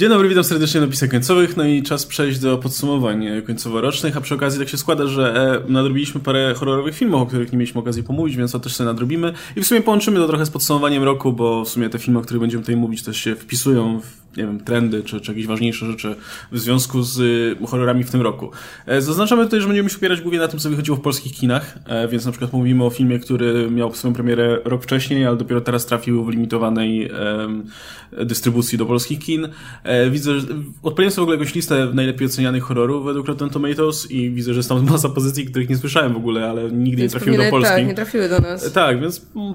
Dzień dobry, witam serdecznie na napisach końcowych, no i czas przejść do podsumowań końcowo-rocznych, a przy okazji tak się składa, że e, nadrobiliśmy parę horrorowych filmów, o których nie mieliśmy okazji pomówić, więc to też sobie nadrobimy i w sumie połączymy to trochę z podsumowaniem roku, bo w sumie te filmy, o których będziemy tutaj mówić też się wpisują w nie wiem, trendy, czy, czy jakieś ważniejsze rzeczy w związku z y, horrorami w tym roku. E, zaznaczamy tutaj, że będziemy się opierać głównie na tym, co wychodziło w polskich kinach, e, więc na przykład mówimy o filmie, który miał swoją premierę rok wcześniej, ale dopiero teraz trafił w limitowanej dystrybucji do polskich kin. E, widzę, że odpaliłem sobie w ogóle jakąś listę najlepiej ocenianych horrorów według Rotten Tomatoes i widzę, że jest tam masa pozycji, których nie słyszałem w ogóle, ale nigdy więc nie trafiły do Polski. Tak, nie trafiły do nas. Tak, więc mm,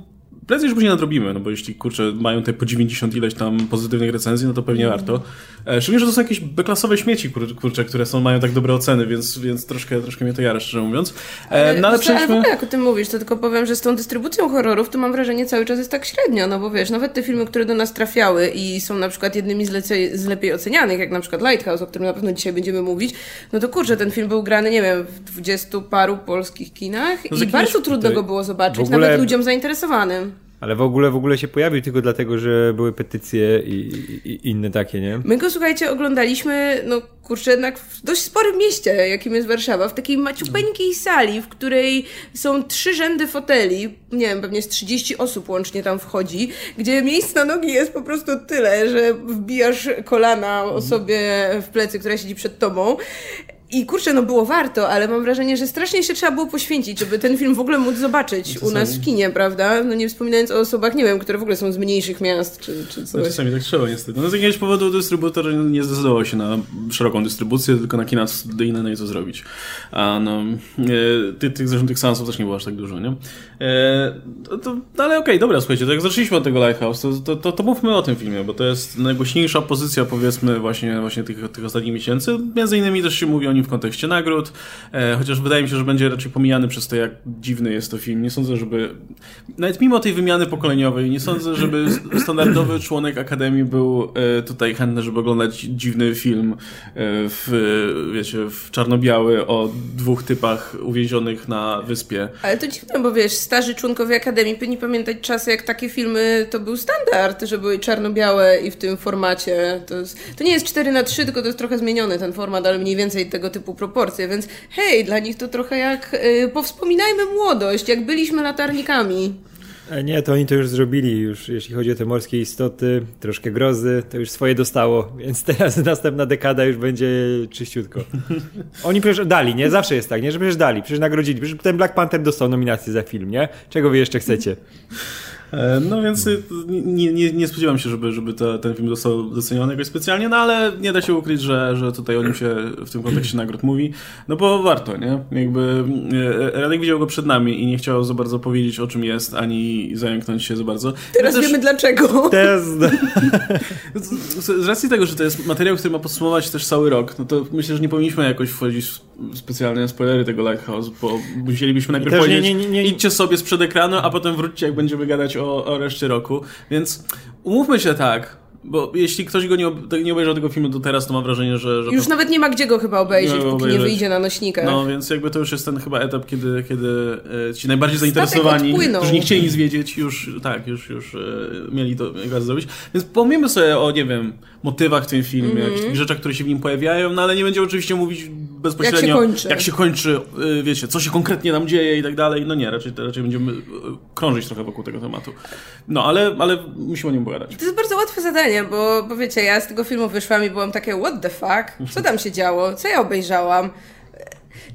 prędzej czy później nadrobimy, no bo jeśli, kurczę, mają te po 90 ileś tam pozytywnych recenzji, no to pewnie mm. warto. E, szczególnie, że to są jakieś beklasowe śmieci, kurczę, które są, mają tak dobre oceny, więc, więc troszkę, troszkę mnie to jara, szczerze mówiąc. E, no ale, przejdźmy... ale w ogóle jak o tym mówisz, to tylko powiem, że z tą dystrybucją horrorów to mam wrażenie cały czas jest tak średnio, no bo wiesz, nawet te filmy, które do nas trafiały i są na przykład jednymi z, lecie, z lepiej ocenianych, jak na przykład Lighthouse, o którym na pewno dzisiaj będziemy mówić, no to kurczę, ten film był grany, nie wiem, w dwudziestu paru polskich kinach no i bardzo trudno go było zobaczyć, ogóle... nawet ludziom zainteresowanym. Ale w ogóle w ogóle się pojawił tylko dlatego, że były petycje i, i, inne takie, nie? My go, słuchajcie, oglądaliśmy, no kurczę, jednak w dość sporym mieście, jakim jest Warszawa, w takiej maciupeńkiej sali, w której są trzy rzędy foteli, nie wiem, pewnie z 30 osób łącznie tam wchodzi, gdzie miejsc na nogi jest po prostu tyle, że wbijasz kolana osobie w plecy, która siedzi przed tobą i kurczę, no było warto, ale mam wrażenie, że strasznie się trzeba było poświęcić, żeby ten film w ogóle móc zobaczyć u nas w kinie, prawda? No nie wspominając o osobach, nie wiem, które w ogóle są z mniejszych miast, czy, czy coś. No czasami tak trzeba niestety. No z jakiegoś powodu dystrybutor nie zdecydował się na szeroką dystrybucję, tylko na kina studyjne, no i co zrobić. A no, e, ty, tych, zresztą tych seansów też nie było aż tak dużo, nie? E, to, to, no ale okej, okay, dobra, słuchajcie, to jak zaczęliśmy od tego Lighthouse, to, to, to, to mówmy o tym filmie, bo to jest najgłośniejsza pozycja, powiedzmy, właśnie, właśnie tych, tych ostatnich miesięcy. Między innymi też się mówi o w kontekście nagród, e, chociaż wydaje mi się, że będzie raczej pomijany przez to, jak dziwny jest to film. Nie sądzę, żeby, nawet mimo tej wymiany pokoleniowej, nie sądzę, żeby standardowy członek Akademii był e, tutaj chętny, żeby oglądać dziwny film e, w, wiecie, w czarno-biały o dwóch typach uwięzionych na wyspie. Ale to dziwne, bo wiesz, starzy członkowie Akademii powinni pamiętać czasy, jak takie filmy to był standard, że były czarno-białe i w tym formacie. To, jest, to nie jest 4 na 3 tylko to jest trochę zmieniony ten format, ale mniej więcej tego typu proporcje, więc hej, dla nich to trochę jak yy, powspominajmy młodość, jak byliśmy latarnikami. E, nie, to oni to już zrobili, już jeśli chodzi o te morskie istoty, troszkę grozy, to już swoje dostało, więc teraz następna dekada już będzie czyściutko. Oni przecież dali, nie? Zawsze jest tak, nie? Że przecież dali, przecież nagrodzili, przecież ten Black Panther dostał nominację za film, nie? Czego wy jeszcze chcecie? E, no więc y, nie, nie, nie spodziewam się, żeby, żeby ten film został doceniony jakoś specjalnie, no ale nie da się ukryć, że, że tutaj o nim się w tym kontekście nagród mówi, no bo warto, nie? Jakby e, Radek widział go przed nami i nie chciał za bardzo powiedzieć o czym jest, ani zająknąć się za bardzo. Teraz też... wiemy dlaczego. Teraz... Z racji tego, że to jest materiał, który ma podsumować też cały rok, no to myślę, że nie powinniśmy jakoś wchodzić w specjalne spoilery tego Lighthouse, bo musielibyśmy najpierw powiedzieć, nie, nie, nie, idźcie sobie sprzed ekranu, a potem wróćcie, jak będziemy gadać o, o reszcie roku. Więc umówmy się tak, bo jeśli ktoś go nie, nie obejrzał tego filmu do teraz, to mam wrażenie, że... że już to... nawet nie ma gdzie go chyba obejrzeć, nie póki obejrzeć. nie wyjdzie na nośnikach. No, więc jakby to już jest ten chyba etap, kiedy, kiedy e, ci najbardziej zainteresowani, którzy nie chcieli nic wiedzieć, już tak, już, już e, mieli to jak zrobić. Więc powiemy sobie o, nie wiem, motywach w tym filmie, mm -hmm. jakichś rzeczach, które się w nim pojawiają, no ale nie będzie oczywiście mówić bezpośrednio, jak się kończy, jak się kończy y, wiecie, co się konkretnie nam dzieje i tak dalej. No nie, raczej, raczej będziemy y, krążyć trochę wokół tego tematu. No, ale, ale musimy o nim pogadać. To jest bardzo łatwe zadanie, bo, bo wiecie, ja z tego filmu wyszłam i byłam takie, what the fuck? Co tam się działo? Co ja obejrzałam?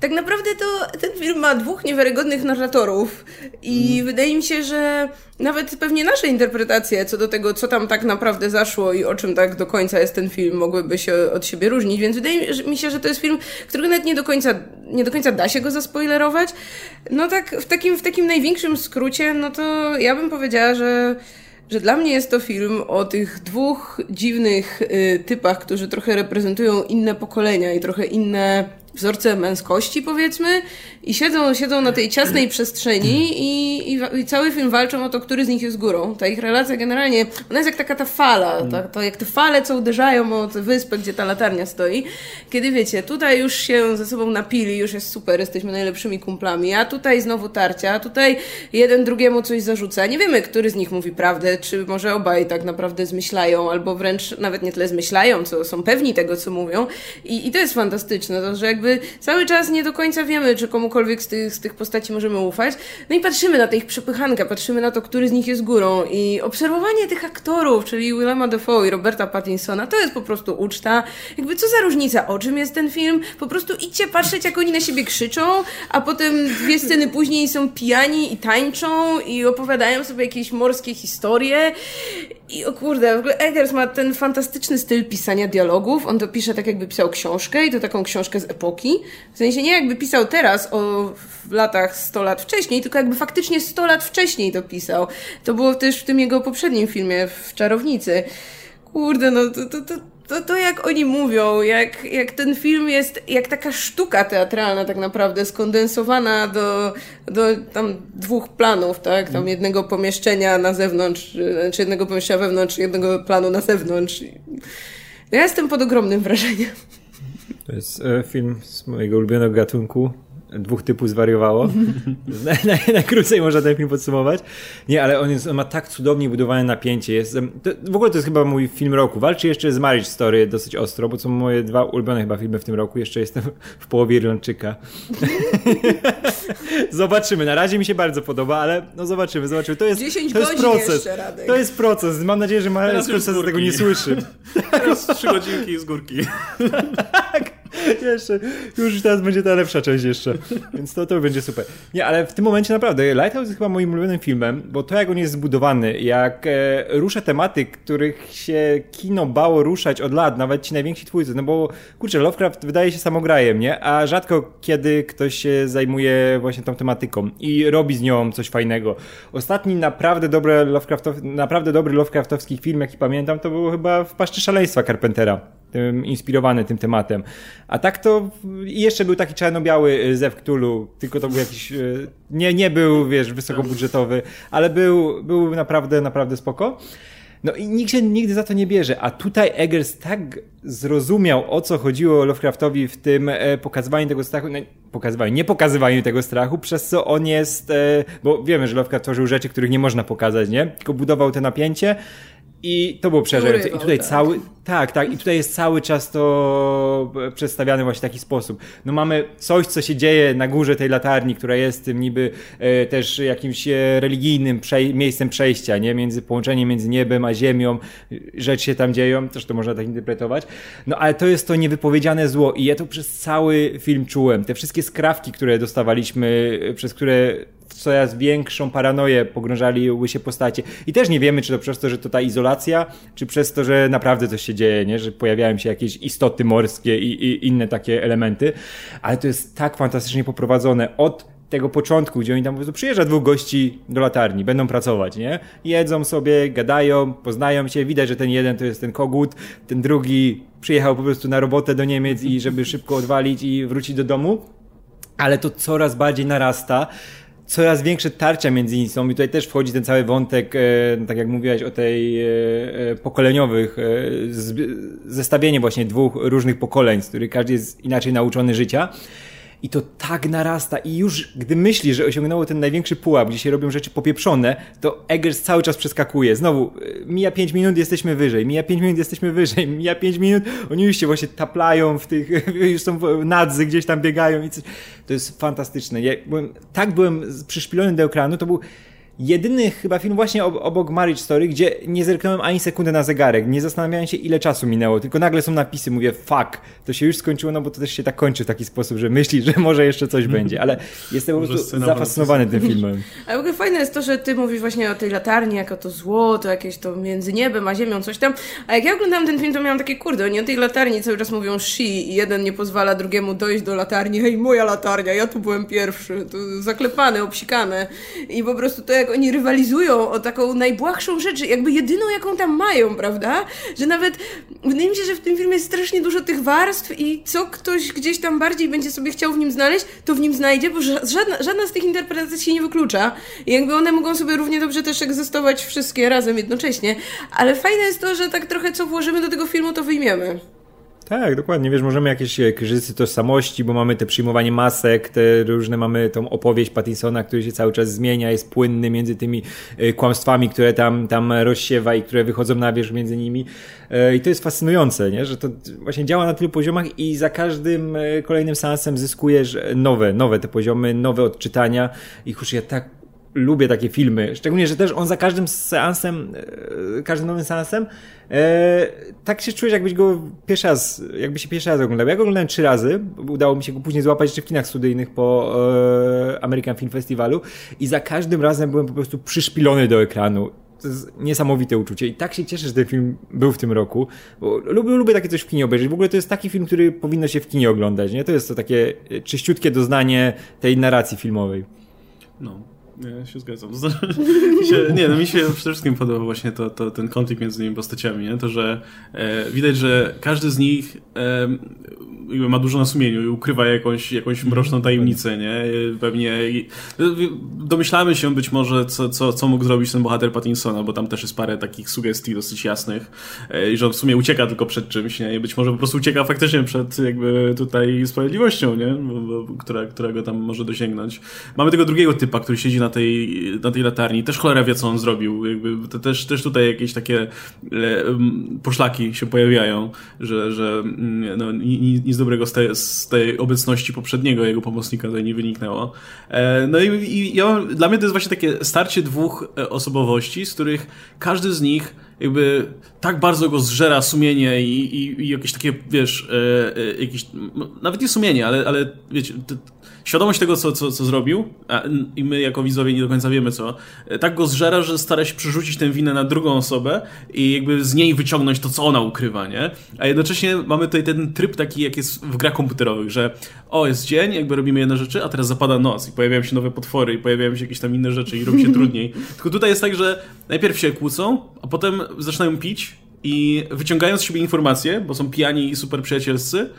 Tak naprawdę to ten film ma dwóch niewiarygodnych narratorów i mm. wydaje mi się, że nawet pewnie nasze interpretacje co do tego, co tam tak naprawdę zaszło i o czym tak do końca jest ten film, mogłyby się od siebie różnić, więc wydaje mi się, że to jest film, którego nawet nie do końca, nie do końca da się go zaspoilerować. No tak, w takim, w takim największym skrócie, no to ja bym powiedziała, że że dla mnie jest to film o tych dwóch dziwnych y, typach, którzy trochę reprezentują inne pokolenia i trochę inne wzorce męskości, powiedzmy, i siedzą, siedzą na tej ciasnej przestrzeni i, i, i, cały film walczą o to, który z nich jest górą. Ta ich relacja generalnie, ona jest jak taka ta fala, ta, to jak te fale, co uderzają o tę wyspę, gdzie ta latarnia stoi. Kiedy wiecie, tutaj już się ze sobą napili, już jest super, jesteśmy najlepszymi kumplami, a tutaj znowu tarcia, a tutaj jeden drugiemu coś zarzuca. Nie wiemy, który z nich mówi prawdę, czy może obaj tak naprawdę zmyślają, albo wręcz nawet nie tyle zmyślają, co są pewni tego, co mówią. I, i to jest fantastyczne, to, że jakby cały czas nie do końca wiemy, czy komukolwiek z tych, z tych postaci możemy ufać. No i patrzymy na tę ich przepychankę, patrzymy na to, który z nich jest górą i obserwowanie tych aktorów, czyli Willema Dafoe i Roberta Pattinsona, to jest po prostu uczta. Jakby co za różnica, o czym jest ten film? Po prostu idźcie patrzeć, jak oni na siebie krzyczą, a potem dwie sceny później są pijani i tańczą i opowiadają sobie jakieś morskie historie. I o kurde, w ogóle Eggers ma ten fantastyczny styl pisania dialogów. On to pisze tak, jakby pisał książkę i to taką książkę z epoki. W sensie nie jakby pisał teraz o w latach 100 lat wcześniej, tylko jakby faktycznie 100 lat wcześniej to pisał. To było też w tym jego poprzednim filmie, w Czarownicy. Kurde, no to, to, to to, to jak oni mówią, jak, jak ten film jest jak taka sztuka teatralna tak naprawdę, skondensowana do, do tam dwóch planów, tak? Tam jednego pomieszczenia na zewnątrz, czy jednego pomieszczenia wewnątrz, jednego planu na zewnątrz. Ja jestem pod ogromnym wrażeniem. To jest e, film z mojego ulubionego gatunku, dwóch typów zwariowało. Najkrócej można ten film podsumować. Nie, ale on, jest, on ma tak cudownie budowane napięcie. Jest, to, w ogóle to jest chyba mój film roku. Walczy jeszcze z Marriage Story dosyć ostro, bo są moje dwa ulubione chyba filmy w tym roku. Jeszcze jestem w połowie Irlandczyka. zobaczymy. Na razie mi się bardzo podoba, ale no zobaczymy, zobaczymy. To jest, 10 to jest proces. Jeszcze, to jest proces. Mam nadzieję, że Marek Scorsese tego nie słyszy. Teraz trzy godzinki z górki. tak. Jeszcze, już teraz będzie ta lepsza część jeszcze. Więc to, to będzie super. Nie, ale w tym momencie naprawdę Lighthouse jest chyba moim ulubionym filmem, bo to jak on jest zbudowany, jak e, rusza tematy, których się kino bało ruszać od lat, nawet ci najwięksi twórcy, no bo kurczę, Lovecraft wydaje się samograjem, nie? A rzadko kiedy ktoś się zajmuje właśnie tą tematyką i robi z nią coś fajnego. Ostatni naprawdę dobry Lovecraftow, naprawdę dobry Lovecraftowski film, jaki pamiętam, to było chyba w Paszczy Szaleństwa Carpentera inspirowany tym tematem. A tak to i jeszcze był taki czarno-biały y, Zew Cthulhu, tylko to był jakiś, y, nie, nie był, wiesz, wysokobudżetowy, ale był, był naprawdę, naprawdę spoko. No i nikt się nigdy za to nie bierze, a tutaj Eggers tak zrozumiał, o co chodziło Lovecraftowi w tym e, pokazywaniu tego strachu, no, pokazywaniu, nie pokazywaniu tego strachu, przez co on jest, e, bo wiemy, że Lovecraft tworzył rzeczy, których nie można pokazać, nie? Tylko budował te napięcie i to było przerażające. I tutaj tak. cały, tak, tak, i tutaj jest cały czas to przedstawiane właśnie w taki sposób. No mamy coś, co się dzieje na górze tej latarni, która jest tym niby e, też jakimś e, religijnym przej miejscem przejścia, nie? Między połączeniem między niebem a ziemią. Rzeczy się tam dzieją, też to można tak interpretować. No ale to jest to niewypowiedziane zło i ja to przez cały film czułem. Te wszystkie skrawki, które dostawaliśmy, e, przez które coraz większą paranoję pogrążaliły się postacie. I też nie wiemy, czy to przez to, że to ta izolacja, czy przez to, że naprawdę coś się dzieje, nie? że pojawiają się jakieś istoty morskie i, i inne takie elementy. Ale to jest tak fantastycznie poprowadzone od tego początku, gdzie oni tam po prostu przyjeżdża dwóch gości do latarni, będą pracować, nie? Jedzą sobie, gadają, poznają się, widać, że ten jeden to jest ten kogut, ten drugi przyjechał po prostu na robotę do Niemiec i żeby szybko odwalić i wrócić do domu. Ale to coraz bardziej narasta coraz większe tarcia między nimi są i tutaj też wchodzi ten cały wątek, e, tak jak mówiłaś o tej e, e, pokoleniowych, zestawienie właśnie dwóch różnych pokoleń, z których każdy jest inaczej nauczony życia i to tak narasta i już gdy myśli, że osiągnęło ten największy pułap, gdzie się robią rzeczy popieprzone, to Eggers cały czas przeskakuje. Znowu, y, mija 5 minut, jesteśmy wyżej, mija 5 minut, jesteśmy wyżej, mija 5 minut, oni już się właśnie taplają w tych, już są nadzy, gdzieś tam biegają i coś. To jest fantastyczne. Ja byłem, tak byłem przyszpilony do ekranu, to był jedyny chyba film właśnie obok Marriage Story, gdzie nie zerknąłem ani sekundy na zegarek, nie zastanawiałem się ile czasu minęło, tylko nagle są napisy, mówię fuck, to się już skończyło, no bo to też się tak kończy w taki sposób, że myśli, że może jeszcze coś będzie, ale jestem po prostu zafascynowany tym filmem. Ale w ogóle fajne jest to, że ty mówisz właśnie o tej latarni, jako to zło, to jakieś to między niebem a ziemią, coś tam, a jak ja oglądałam ten film, to miałam takie, kurde, oni o tej latarni cały czas mówią she i jeden nie pozwala drugiemu dojść do latarni, hej, moja latarnia, ja tu byłem pierwszy, tu zaklepany, obsikany i po prostu to jak jak oni rywalizują o taką najbłahszą rzecz, jakby jedyną, jaką tam mają, prawda? Że nawet wydaje mi się, że w tym filmie jest strasznie dużo tych warstw i co ktoś gdzieś tam bardziej będzie sobie chciał w nim znaleźć, to w nim znajdzie, bo żadna, żadna z tych interpretacji się nie wyklucza. I jakby one mogą sobie równie dobrze też egzystować wszystkie razem jednocześnie. Ale fajne jest to, że tak trochę co włożymy do tego filmu, to wyjmiemy. Tak, dokładnie. Wiesz, możemy jakieś e, kryzysy tożsamości, bo mamy te przyjmowanie masek, te różne, mamy tą opowieść Pattinsona, który się cały czas zmienia, jest płynny między tymi e, kłamstwami, które tam, tam rozsiewa i które wychodzą na wierzch między nimi. E, I to jest fascynujące, nie? że to właśnie działa na tylu poziomach i za każdym kolejnym seansem zyskujesz nowe, nowe te poziomy, nowe odczytania i już ja tak lubię takie filmy. Szczególnie, że też on za każdym seansem, e, każdym nowym seansem, e, tak się czujesz, jakbyś go pierwszy raz, jakby się pierwszy raz oglądał. Ja go oglądałem trzy razy. Udało mi się go później złapać jeszcze w kinach studyjnych po e, American Film Festivalu i za każdym razem byłem po prostu przyszpilony do ekranu. To jest niesamowite uczucie i tak się cieszę, że ten film był w tym roku, bo lubię, lubię takie coś w kinie obejrzeć. W ogóle to jest taki film, który powinno się w kinie oglądać, nie? To jest to takie czyściutkie doznanie tej narracji filmowej. No, ja się zgadzam. nie, no mi się przede wszystkim podoba właśnie to, to, ten konflikt między tymi postaciami, nie? to, że e, widać, że każdy z nich e, ma dużo na sumieniu i ukrywa jakąś, jakąś mhm. mroczną tajemnicę, nie? Pewnie domyślamy się być może, co, co, co mógł zrobić ten bohater Pattinsona, bo tam też jest parę takich sugestii dosyć jasnych e, i że on w sumie ucieka tylko przed czymś, nie? I być może po prostu ucieka faktycznie przed jakby tutaj sprawiedliwością, nie? Bo, bo, która, która go tam może dosięgnąć. Mamy tego drugiego typa, który siedzi na tej, na tej latarni. Też cholera wie, co on zrobił. Jakby to też, też tutaj jakieś takie e, poszlaki się pojawiają, że, że mm, no, nic dobrego z tej, z tej obecności poprzedniego jego pomocnika tutaj nie wyniknęło. E, no i, i ja, dla mnie to jest właśnie takie starcie dwóch e, osobowości, z których każdy z nich jakby tak bardzo go zżera sumienie i, i, i jakieś takie, wiesz, e, e, jakieś, nawet nie sumienie, ale, ale wiecie, świadomość tego, co, co, co zrobił, a, i my jako widzowie nie do końca wiemy co, e, tak go zżera, że stara się przerzucić tę winę na drugą osobę i jakby z niej wyciągnąć to, co ona ukrywa, nie? A jednocześnie mamy tutaj ten tryb taki, jak jest w grach komputerowych, że o, jest dzień, jakby robimy jedne rzeczy, a teraz zapada noc i pojawiają się nowe potwory i pojawiają się jakieś tam inne rzeczy i robi się trudniej. Tylko tutaj jest tak, że najpierw się kłócą, a potem zaczynają pić i wyciągają z siebie informacje, bo są pijani i super przyjacielscy,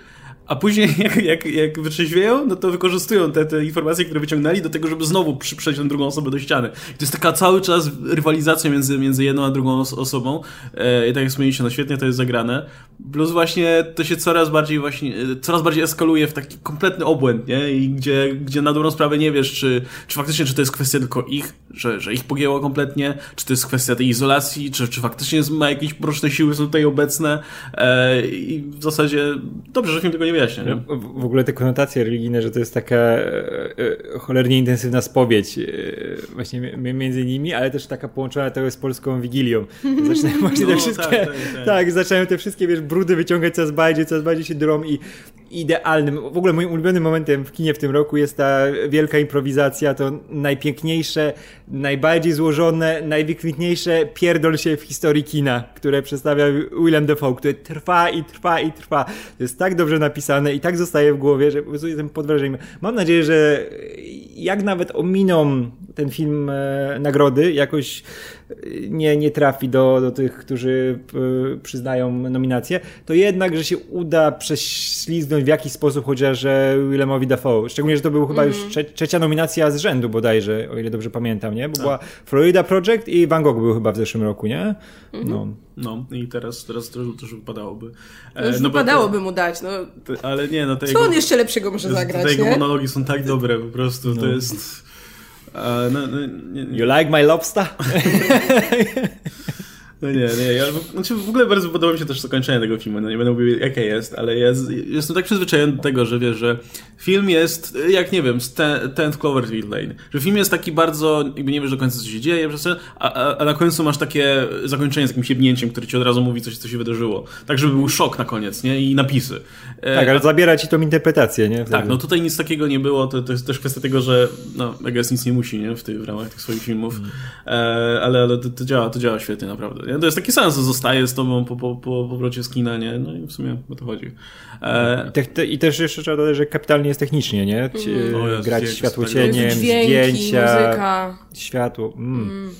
a później jak, jak, jak wytrzeźwieją, no to wykorzystują te, te informacje, które wyciągnęli do tego, żeby znowu przyprzeć tę drugą osobę do ściany. I to jest taka cały czas rywalizacja między, między jedną a drugą os osobą. E, I tak jak wspomnieliście, no świetnie to jest zagrane. Plus właśnie to się coraz bardziej właśnie, e, coraz bardziej eskaluje w taki kompletny obłęd, nie? I gdzie, gdzie na dobrą sprawę nie wiesz, czy, czy faktycznie, czy to jest kwestia tylko ich, że, że ich pogięło kompletnie, czy to jest kwestia tej izolacji, czy, czy faktycznie ma jakieś mroczne siły są tutaj obecne. E, I w zasadzie dobrze, że film tego nie wyjaśnia. Nie? W ogóle te konotacje religijne, że to jest taka e, e, cholernie intensywna spowiedź e, właśnie między nimi, ale też taka połączona trochę z polską Wigilią. Zaczynają właśnie no, te wszystkie, tak, tak, tak. tak, zaczynają te wszystkie, wiesz, brudy wyciągać coraz bardziej, coraz bardziej się drą i idealnym, w ogóle moim ulubionym momentem w kinie w tym roku jest ta wielka improwizacja, to najpiękniejsze, najbardziej złożone, najwykwintniejsze pierdol się w historii kina, które przedstawia Willem Dafoe, które trwa i trwa i trwa. To jest tak dobrze napisane i tak zostaje w głowie, że po prostu jestem pod wrażeniem. Mam nadzieję, że jak nawet ominą ten film e, nagrody, jakoś nie, nie trafi do, do tych, którzy e, przyznają nominację, to jednak, że się uda prześlizgnąć w jakiś sposób chociaż Willemowi Dafoe. Szczególnie, że to był chyba mm. już mhm. trzecia nominacja z rzędu bodajże, o ile dobrze pamiętam, nie? Bo była Florida Project i Van Gogh był chyba w zeszłym roku, nie? Mm -hmm. No. No i teraz, teraz też, też wypadałoby. E, już no wypadałoby to, mu dać, no. To, ale nie, no Co jego, on jeszcze lepszego może zagrać, Te jego monologi są tak dobre po prostu, no. to jest... Uh, no, no, nie, nie. You like my lobster? No nie, nie. Ja, znaczy w ogóle bardzo podoba mi się też zakończenie tego filmu. No nie będę mówił, jakie jest, ale ja jestem tak przyzwyczajony do tego, że wiesz, że film jest, jak nie wiem, z Tenth Cloverfield Lane. Że film jest taki bardzo, jakby nie wiesz do końca, co się dzieje, a, a, a na końcu masz takie zakończenie z jakimś jebnięciem, które ci od razu mówi coś, co się wydarzyło. Tak, żeby był szok na koniec, nie? I napisy. E, tak, ale zabiera ci tą interpretację, nie? Wtedy. Tak, no tutaj nic takiego nie było. To, to jest też kwestia tego, że no, Megas nic nie musi, nie? W, tej, w ramach tych swoich filmów. Mm. E, ale ale to, to, działa, to działa świetnie, naprawdę. Nie? To jest taki sens, zostaje z tobą po, po, po powrocie z kina, nie? No i w sumie o to chodzi. E... Te, te, I też jeszcze trzeba dodać, że kapitalnie jest technicznie, nie? Ci, mm. Grać światło cieniem, zdjęcia, muzyka. światło. Mm.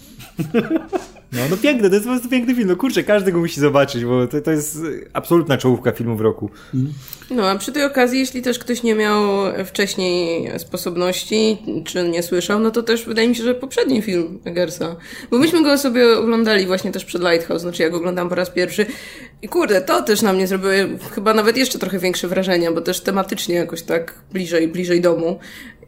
Mm. No, no piękne, to jest po prostu piękny film. No kurczę, każdy go musi zobaczyć, bo to, to jest absolutna czołówka filmu w roku. No, a przy tej okazji, jeśli też ktoś nie miał wcześniej sposobności, czy nie słyszał, no to też wydaje mi się, że poprzedni film Eggersa. Bo myśmy go sobie oglądali właśnie też przed Lighthouse, znaczy ja go oglądam po raz pierwszy. I kurde, to też na mnie zrobiło chyba nawet jeszcze trochę większe wrażenie, bo też tematycznie jakoś tak bliżej, bliżej domu.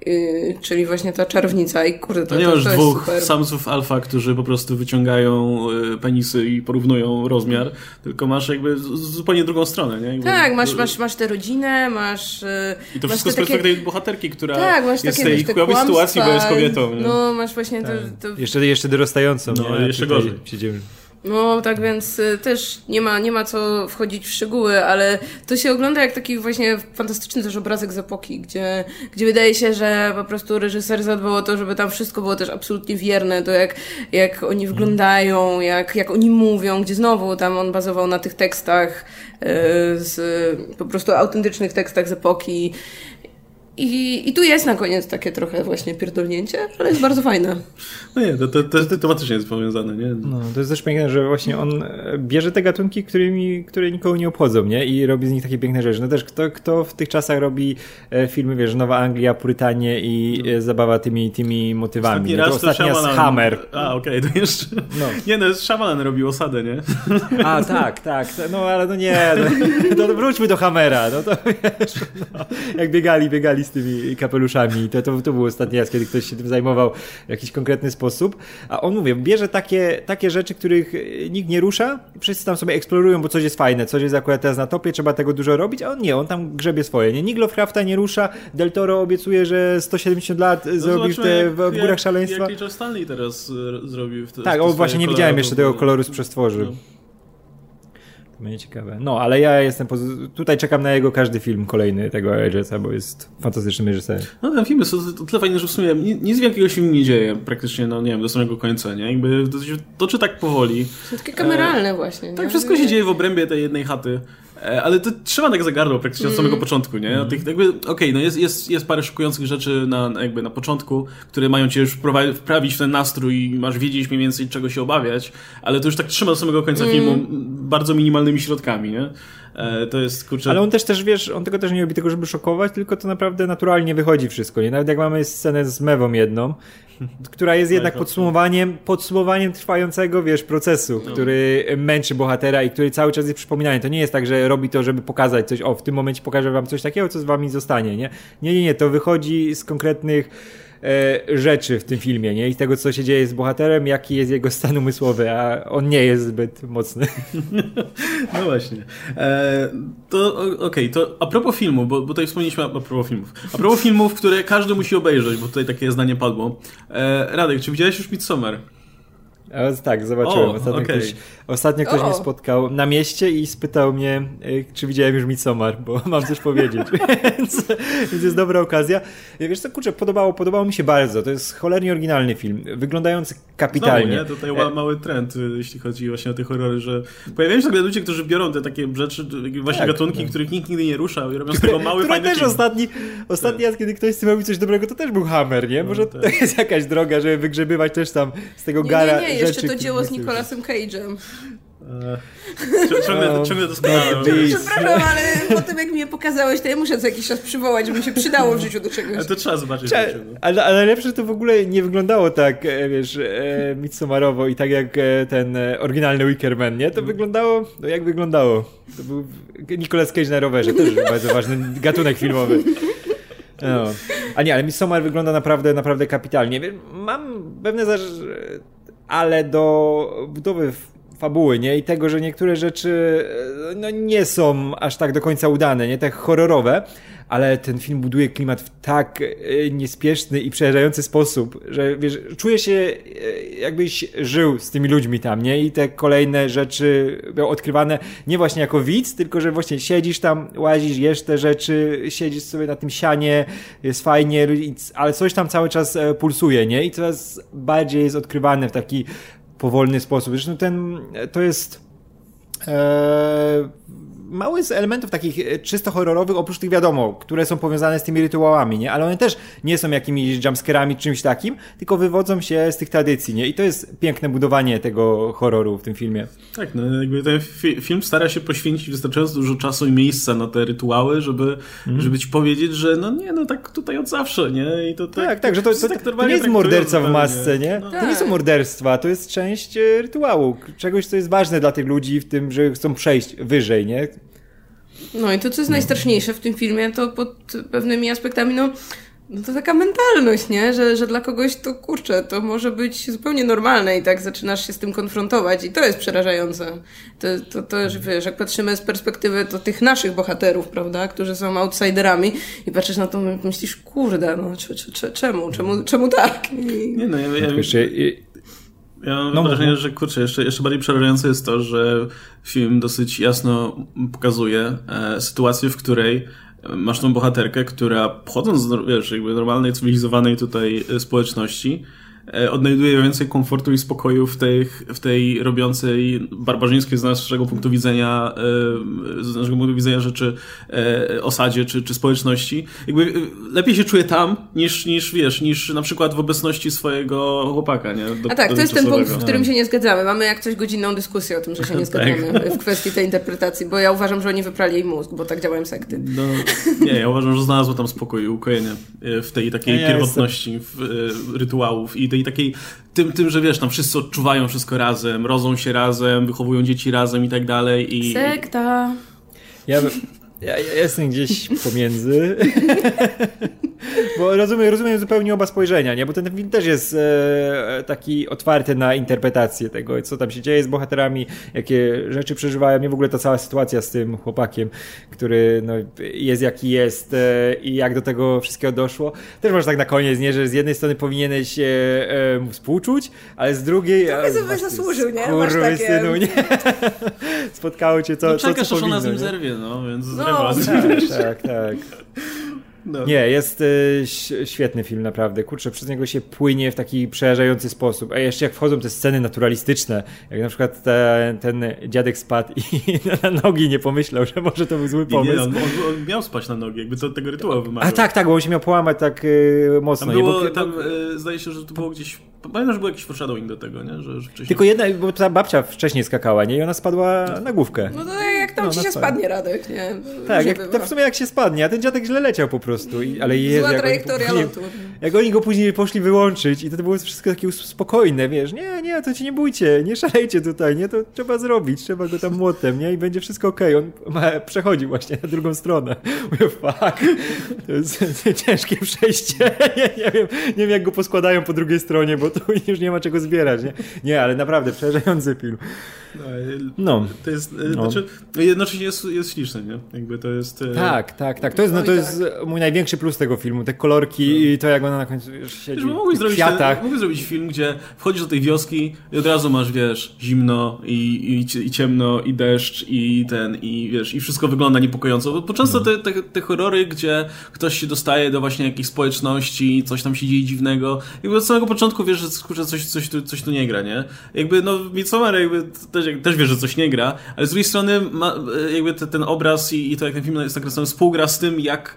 Yy, czyli właśnie ta czarownica i kurde, to, to nie to, masz to dwóch super. samców alfa, którzy po prostu wyciągają y, penisy i porównują rozmiar, tylko masz jakby zupełnie drugą stronę, nie? Jakby, tak, masz, masz, masz tę rodzinę, masz... Y, I to masz wszystko z takie... perspektywy bohaterki, która tak, masz jest w takie, tej chujowej sytuacji, bo jest kobietą. Nie? No, masz właśnie tak. to, to... Jeszcze, jeszcze dorastającą. No, nie? jeszcze gorzej. Siedzimy. No, tak więc y, też nie ma, nie ma co wchodzić w szczegóły, ale to się ogląda jak taki właśnie fantastyczny też obrazek z epoki, gdzie, gdzie wydaje się, że po prostu reżyser zadbał o to, żeby tam wszystko było też absolutnie wierne, to jak, jak oni wyglądają, jak, jak oni mówią, gdzie znowu tam on bazował na tych tekstach, y, z, po prostu autentycznych tekstach z epoki. I, I tu jest na koniec takie trochę właśnie pierdolnięcie, ale jest bardzo fajne. No nie, to, to, to, to tematycznie jest powiązane, nie? No, to jest też piękne, że właśnie on bierze te gatunki, którymi, które nikogo nie obchodzą, nie? I robi z nich takie piękne rzeczy. No też kto, kto w tych czasach robi filmy, wiesz, Nowa Anglia, Purytanie i no. zabawa tymi, tymi motywami. Ostatni nie? raz to ostatnia to z Hammer. A, okej, okay, to jeszcze... No. Nie, no Shyamalan robił osadę, nie? A, tak, tak. No, ale no nie, no, to wróćmy do Hammera. No to wiesz, no, jak biegali, biegali z tymi kapeluszami. To, to, to był ostatni raz, kiedy ktoś się tym zajmował w jakiś konkretny sposób. A on, mówię, bierze takie, takie rzeczy, których nikt nie rusza, wszyscy tam sobie eksplorują, bo coś jest fajne, coś jest akurat teraz na topie, trzeba tego dużo robić, a on nie, on tam grzebie swoje. Nie? Nikt Lovecrafta nie rusza, Del Toro obiecuje, że 170 lat no zrobisz te w, w Górach Szaleństwa. Jak Stanley teraz zrobił. W te, tak, o właśnie nie widziałem jeszcze tego koloru z przestworzy. No. To będzie ciekawe. No, ale ja jestem. Tutaj czekam na jego każdy film kolejny tego Edgesa, bo jest fantastycznym reżyserem. No, ten film jest o tyle fajny, że w sumie nic wielkiego się nie dzieje praktycznie, no nie wiem, do samego końca, nie? Jakby toczy tak powoli. To takie kameralne e, właśnie. Tak, nie? wszystko się dzieje w obrębie tej jednej chaty. Ale to trzyma tak za gardło praktycznie od samego mm. początku, nie? Mm. Tych, jakby, okej, okay, no jest, jest, jest parę szokujących rzeczy na, jakby na początku, które mają cię już wprawić w ten nastrój i masz wiedzieć mniej więcej czego się obawiać, ale to już tak trzyma do samego końca mm. filmu bardzo minimalnymi środkami, nie? E, to jest kurczę. Ale on też też wiesz, on tego też nie robi tego, żeby szokować, tylko to naprawdę naturalnie wychodzi wszystko. Nie? Nawet jak mamy scenę z Mewą jedną, która jest jednak podsumowaniem, podsumowaniem trwającego, wiesz, procesu, no. który męczy bohatera i który cały czas jest przypominany. To nie jest tak, że robi to, żeby pokazać coś, o, w tym momencie pokażę wam coś takiego, co z wami zostanie, nie? Nie, nie, nie, to wychodzi z konkretnych rzeczy w tym filmie, nie? I tego, co się dzieje z bohaterem, jaki jest jego stan umysłowy, a on nie jest zbyt mocny. No właśnie. E, to okej, okay, to a propos filmu, bo, bo tutaj wspomnieliśmy a propos filmów. A propos filmów, które każdy musi obejrzeć, bo tutaj takie zdanie padło. E, Radek, czy widziałeś już Midsommar? Tak, zobaczyłem. O, ostatnio, okay. ktoś, ostatnio ktoś mnie spotkał na mieście i spytał mnie, czy widziałem już Midsommar, bo mam coś powiedzieć. więc, więc jest dobra okazja. Ja, wiesz co, kurczę, podobało, podobało mi się bardzo. To jest cholernie oryginalny film, wyglądający kapitalnie. Znowu, nie? Tutaj e... mały trend, jeśli chodzi właśnie o te horrory, że pojawiają się nagle ludzie, którzy biorą te takie rzeczy, właśnie tak, gatunki, tak. których nikt nigdy nie ruszał i robią z tego mały, fajny też film. ostatni, ostatni tak. raz, kiedy ktoś z tym robi coś dobrego, to też był Hammer, nie? Może no, tak. to jest jakaś droga, żeby wygrzebywać też tam z tego nie, gara nie, nie, jeszcze to dzieło z Nicolasem Cage'em. Ciągle, ciągle doskonale. Przepraszam, ale po tym jak mi je pokazałeś, to ja muszę co jakiś czas przywołać, żeby mi się przydało w życiu do czegoś. Ale to trzeba zobaczyć. Trzeba, ale, ale lepsze to w ogóle nie wyglądało tak, e, wiesz, e, Midsommarowo i tak jak e, ten oryginalny Wickerman, nie? To mm. wyglądało, no jak wyglądało. To był Nicolas Cage na rowerze, też bardzo ważny gatunek filmowy. No. A nie, ale Midsommar wygląda naprawdę, naprawdę kapitalnie. Mam pewne zaż... ale do budowy fabuły, nie? I tego, że niektóre rzeczy no, nie są aż tak do końca udane, nie? Tak horrorowe, ale ten film buduje klimat w tak e, niespieszny i przerażający sposób, że wiesz, czuję się e, jakbyś żył z tymi ludźmi tam, nie? I te kolejne rzeczy były odkrywane nie właśnie jako widz, tylko że właśnie siedzisz tam, łazisz, jesz te rzeczy, siedzisz sobie na tym sianie, jest fajnie, ale coś tam cały czas e, pulsuje, nie? I coraz bardziej jest odkrywane w taki powolny sposób. Zresztą ten, to jest e, mały z elementów takich e, czysto horrorowych, oprócz tych wiadomo, które są powiązane z tymi rytuałami, nie? Ale one też nie są jakimiś jumpscarami, czymś takim, tylko wywodzą się z tych tradycji, nie? I to jest piękne budowanie tego horroru w tym filmie. Tak, no jakby ten fi film stara się poświęcić wystarczająco dużo czasu i miejsca na te rytuały, żeby, mm. żeby ci powiedzieć, że no nie, no tak tutaj od zawsze, nie? I to tak, tak, tak że to, to, tak to, to nie jest morderca w masce, nie? No. To nie są tak. morderstwa, to jest część e, rytuału, czegoś, co jest ważne dla tych ludzi w tym, że chcą przejść wyżej, nie? No i to, co jest najstraszniejsze w tym filmie, to pod pewnymi aspektami, no, no to taka mentalność, nie? Że, że dla kogoś to kurczę, to może być zupełnie normalne i tak zaczynasz się z tym konfrontować i to jest przerażające. To, to, to że wiesz, jak patrzymy z perspektywy to tych naszych bohaterów, prawda, którzy są outsiderami i patrzysz na to myślisz, kurde, no czemu, czemu, czemu tak? I... Nie no, ja, ja, ja, ja mam no, wrażenie, że kurczę, jeszcze, jeszcze bardziej przerażające jest to, że film dosyć jasno pokazuje e, sytuację, w której masz tą bohaterkę, która pochodząc z wiesz, jakby normalnej, cywilizowanej tutaj e, społeczności, E, odnajduje więcej komfortu i spokoju w tej, w tej robiącej barbarzyńskiej z naszego punktu widzenia, e, z naszego punktu widzenia rzeczy e, osadzie czy, czy społeczności. Jakby lepiej się czuje tam niż, niż wiesz, niż na przykład w obecności swojego chłopaka, nie? Do, A tak, to jest ten punkt, w którym się nie zgadzamy. Mamy jak coś godzinną dyskusję o tym, że się nie tak. zgadzamy tak. w kwestii tej interpretacji, bo ja uważam, że oni wyprali jej mózg, bo tak działają sekty. No, nie, ja uważam, że znalazło tam spokój i ukojenie w tej takiej ja pierwotności w, rytuałów i tej tej takiej, tym, tym, że wiesz, tam wszyscy odczuwają wszystko razem, rodzą się razem, wychowują dzieci razem i tak dalej. I, Sekta. Ja, ja, ja jestem gdzieś pomiędzy. Bo rozumiem, rozumiem zupełnie oba spojrzenia, nie? Bo ten film też jest e, taki otwarty na interpretację tego, co tam się dzieje z bohaterami, jakie rzeczy przeżywają. Mnie w ogóle ta cała sytuacja z tym chłopakiem, który no, jest jaki jest e, i jak do tego wszystkiego doszło. Też masz tak na koniec, nie? Że z jednej strony powinieneś e, e mu współczuć, ale z drugiej... Trochę sobie zasłużył, nie? Kurwy takie... synu, nie? Spotkało cię co, no, co, co powinno, z nim zerwie, no, więc no, tak, tak, tak. No. Nie, jest y, świetny film, naprawdę. Kurczę, przez niego się płynie w taki przerażający sposób. A jeszcze jak wchodzą te sceny naturalistyczne, jak na przykład te, ten dziadek spadł i na nogi nie pomyślał, że może to był zły pomysł. Nie, nie on, on, miał spać na nogi, jakby to tego rytuału wymagał. A tak, tak, bo on się miał połamać tak y, mocno. Tam, było, nie, bo, tam y, zdaje się, że to było gdzieś Pamiętam, że był jakiś foreshadowing do tego, nie? Że, że wcześniej... Tylko jedna, bo ta babcia wcześniej skakała, nie? I ona spadła na główkę. No to jak tam no, ci się spadnie Radek, nie? Tak, jak, to w sumie jak się spadnie, a ten dziadek źle leciał po prostu. I, ale jest, Zła trajektoria lotu. Jak oni go później poszli wyłączyć i to było wszystko takie spokojne, wiesz, nie, nie, to ci nie bójcie, nie szalejcie tutaj, nie, to trzeba zrobić, trzeba go tam młotem, nie, i będzie wszystko okej. Okay. On ma, przechodzi właśnie na drugą stronę. Mówię, fuck, to jest ciężkie przejście, nie, nie, wiem, nie wiem jak go poskładają po drugiej stronie, bo tu już nie ma czego zbierać, nie, nie ale naprawdę przerażający film. No, no. To jest, e, no. znaczy, jednocześnie jest, jest śliczny, nie? Jakby to jest... E, tak, tak, tak. To jest, no, to jest tak. mój największy plus tego filmu. Te kolorki no. i to, jak ona na końcu siedzi wiesz, w zrobić kwiatach. Ten, zrobić film, gdzie wchodzisz do tej wioski i od razu masz, wiesz, zimno i, i, i ciemno i deszcz i ten, i wiesz, i wszystko wygląda niepokojąco. Bo często no. te, te, te horrory, gdzie ktoś się dostaje do właśnie jakiejś społeczności, coś tam się dzieje dziwnego, jakby od samego początku wiesz, że kurczę, coś, coś, tu, coś tu nie gra, nie? Jakby, no, Midsommar jakby też, też wiesz, że coś nie gra, ale z drugiej strony ma, jakby te, ten obraz i, i to, jak ten film jest nakręcony, współgra z tym, jak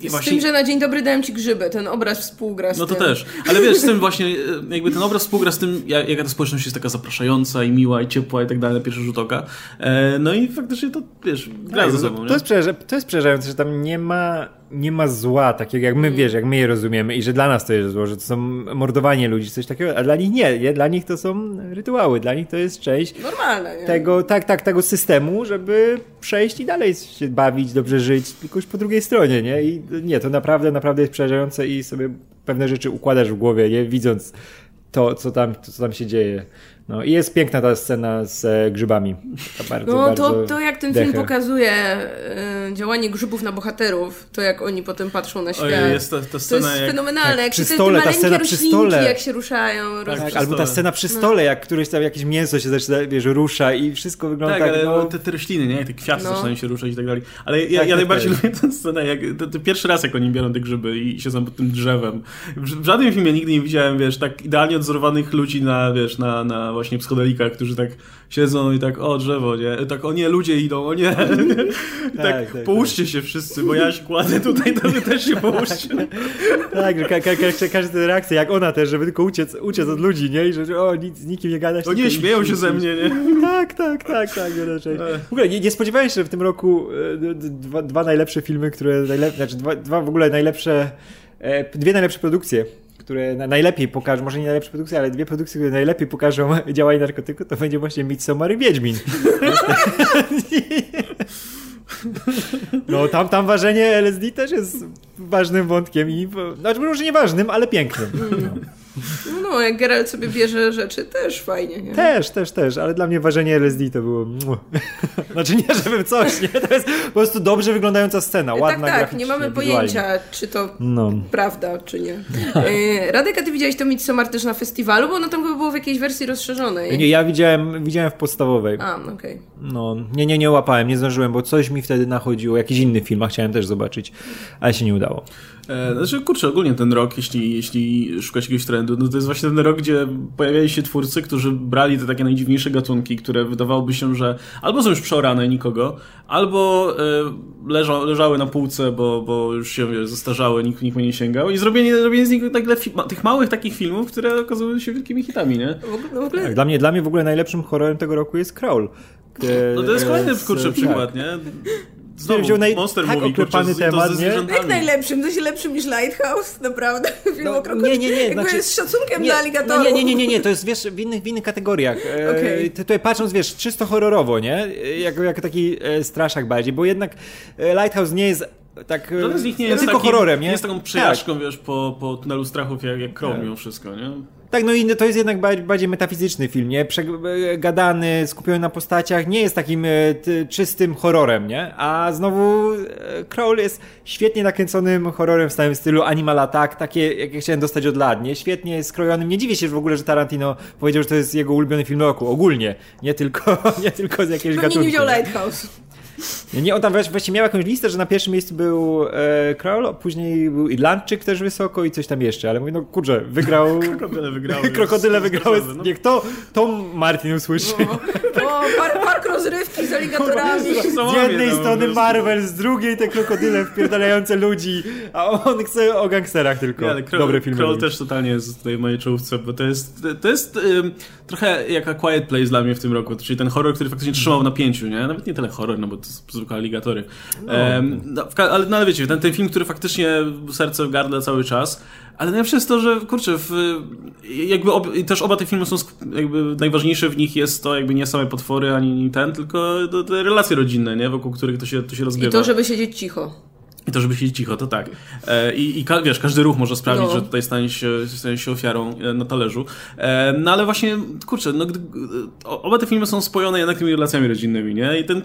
i z właśnie... tym, że na dzień dobry dałem ci grzyby, ten obraz współgra z No to tym. też, ale wiesz, z tym właśnie, e, jakby ten obraz współgra z tym, jaka ta społeczność jest taka zapraszająca i miła i ciepła i tak dalej, pierwszy rzut oka. E, no i faktycznie to, wiesz, gra tak, ze sobą. To, to, jest to jest przerażające, że tam nie ma nie ma zła takiego, jak my, mm. wiesz, jak my je rozumiemy i że dla nas to jest zło, że to są mordowanie ludzi, coś takiego, a dla nich nie, nie? dla nich to są rytuały, dla nich to jest część Normalne, nie? tego, tak, tak, tego systemu, żeby przejść i dalej się bawić, dobrze żyć, tylko już po drugiej stronie, nie? I nie, to naprawdę, naprawdę jest przerażające i sobie pewne rzeczy układasz w głowie, nie? Widząc to, co tam, to, co tam się dzieje. No i jest piękna ta scena z e, grzybami. Bardzo, no to, to jak ten film pokazuje e, działanie grzybów na bohaterów, to jak oni potem patrzą na świat. Ojej, jest ta, ta to scena jest jak... fenomenalne, jak jak przy stole, te ta scena przy stole. jak się ruszają. Tak, Tak, albo ta scena przy stole, jak któryś tam jakieś mięso się zaczyna, wiesz, rusza i wszystko wygląda Tak, tak, ale no... te, te rośliny, nie? Te kwiaty No. zaczynają się ruszać i tak dalej. Ale ja, Tak, ja tak, najbardziej tak. lubię tę scenę, jak to, to pierwszy raz, jak oni biorą te grzyby i siedzą pod tym drzewem. W, w żadnym filmie nigdy nie widziałem, wiesz, tak idealnie odzorowanych ludzi na, wiesz, na, na właśnie psychodelikach, którzy tak siedzą i tak, o drzewo, nie? Tak, o nie, ludzie idą, o nie. I tak, Tak, tak, połóżcie się wszyscy, bo ja się kładę tutaj, to wy też się połóżcie. Tak, że ka ka ka każda reakcja, jak ona też, żeby tylko uciec, uciec od ludzi, nie? I że o, nic, z nikim nie gadać. O nie, śmieją się ze mnie, nie? Tak, tak, tak, tak, no raczej. W ogóle nie, nie spodziewałem się, że w tym roku e, dwa, dwa najlepsze filmy, które najlep... znaczy dwa, dwa w ogóle najlepsze, e, dwie najlepsze produkcje, które na, najlepiej pokażą, może nie najlepsze produkcje, ale dwie produkcje, które najlepiej pokażą działanie narkotyku, to będzie właśnie Midsommar i Wiedźmin. No tam, tam ważenie LSD też jest ważnym wątkiem i, znaczy może nie ważnym, ale pięknym. No, no, jak Geralt sobie bierze rzeczy, też fajnie, nie? Też, też, też, ale dla mnie ważenie LSD to było. Znaczy nie, żebym coś, nie? To jest po prostu dobrze wyglądająca scena, tak, ładna tak, graficznie, nie mamy pojęcia, czy to No. prawda, czy nie. E, Radek, a ty widziałeś to Midsommar też na festiwalu, bo ono tam chyba było w jakiejś wersji rozszerzonej. Nie, ja widziałem, widziałem w podstawowej. A, okej. No, nie, nie, nie łapałem, nie zdążyłem, bo coś mi wtedy nachodziło, jakiś inny film, a chciałem też zobaczyć, ale się nie udało. E, Znaczy, kurczę, ogólnie ten rok, jeśli, jeśli szukać jakiegoś trendu, no to jest właśnie ten rok, gdzie pojawiali się twórcy, którzy brali te takie najdziwniejsze gatunki, które wydawałoby się, że albo są już przeorane nikogo, albo e, leżą, leżały na półce, bo, bo już się wiesz, zestarzały, nikt, nikt nie sięgał i zrobienie, zrobienie z nich nagle fi- ma- tych małych takich filmów, które okazują się wielkimi hitami, nie? W ogóle, w ogóle Tak, dla, mnie, dla mnie w ogóle najlepszym horrorem tego roku jest Crawl. E, No to jest kolejny, z- kurczę, tak. przykład, nie? Znowu, wziął naj- Monster tak Movie, kurczę, oklepany temat, nie? jak najlepszym, to się lepszym niż Lighthouse, naprawdę. Film No, o nie, nie, nie, Jakby znaczy- z szacunkiem Nie, dla aligatorów. no nie, nie, nie, nie, nie, to jest wiesz, w innych, w innych kategoriach. E, Okej. ty- Tutaj patrząc, wiesz, czysto horrorowo, nie? E, Jako, jako taki e, straszak bardziej, bo jednak e, Lighthouse nie jest tak e, Żaden z nich nie no, jest tylko takim, horrorem, nie? Nie jest taką przejażdżką, wiesz, po, po tunelu strachów jak, jak Crow mimo wszystko, nie? Tak, no i to jest jednak ba- bardziej metafizyczny film, nie? Przegadany, skupiony na postaciach, nie jest takim e, ty, czystym horrorem, nie? A znowu e, Crawl jest świetnie nakręconym horrorem w stałym stylu Animal Attack, takie jak ja chciałem dostać od lat, nie? Świetnie skrojonym. Nie dziwię się w ogóle, że Tarantino powiedział, że to jest jego ulubiony film roku, ogólnie, nie tylko, nie tylko z jakiegoś Pewnie gatunku. nie widział Lighthouse. Nie, nie, on tam właś- właściwie miał jakąś listę, że na pierwszym miejscu był e, Crawl, a później był Irlandczyk też wysoko i coś tam jeszcze, ale mówię, no kurczę, wygrał... Krokodyle wygrały. Krokodyle wygrały. No. Niech to, to Martin usłyszy. O, park, park rozrywki z aligatorami. Z jednej strony Marvel, z drugiej te krokodyle wpierdalające ludzi, a on chce o gangsterach tylko. Nie, ale Kroll, Dobre filmy. Też totalnie jest tutaj w mojej czołówce, bo to jest, to jest ym, trochę jak A Quiet Place dla mnie w tym roku, czyli ten horror, który faktycznie trzymał w napięciu, nie? Nawet nie tyle horror, no bo to zwykłe aligatory. No, ka- ale, no, ale wiecie, ten, ten film, który faktycznie serce w gardle cały czas, ale najlepsze jest to, że kurczę, w, jakby ob, też oba te filmy są jakby najważniejsze w nich jest to jakby nie same potwory ani ten, tylko te relacje rodzinne, nie? Wokół których to się, to się rozgrywa. I to, żeby siedzieć cicho. I to, żeby siedzieć cicho, to tak. E, I, i wiesz, każdy ruch może sprawić, No. że tutaj stanie się, stanie się ofiarą e, na talerzu. E, no ale właśnie, kurczę, no, gdy, oba te filmy są spojone jednak tymi relacjami rodzinnymi, nie? I ten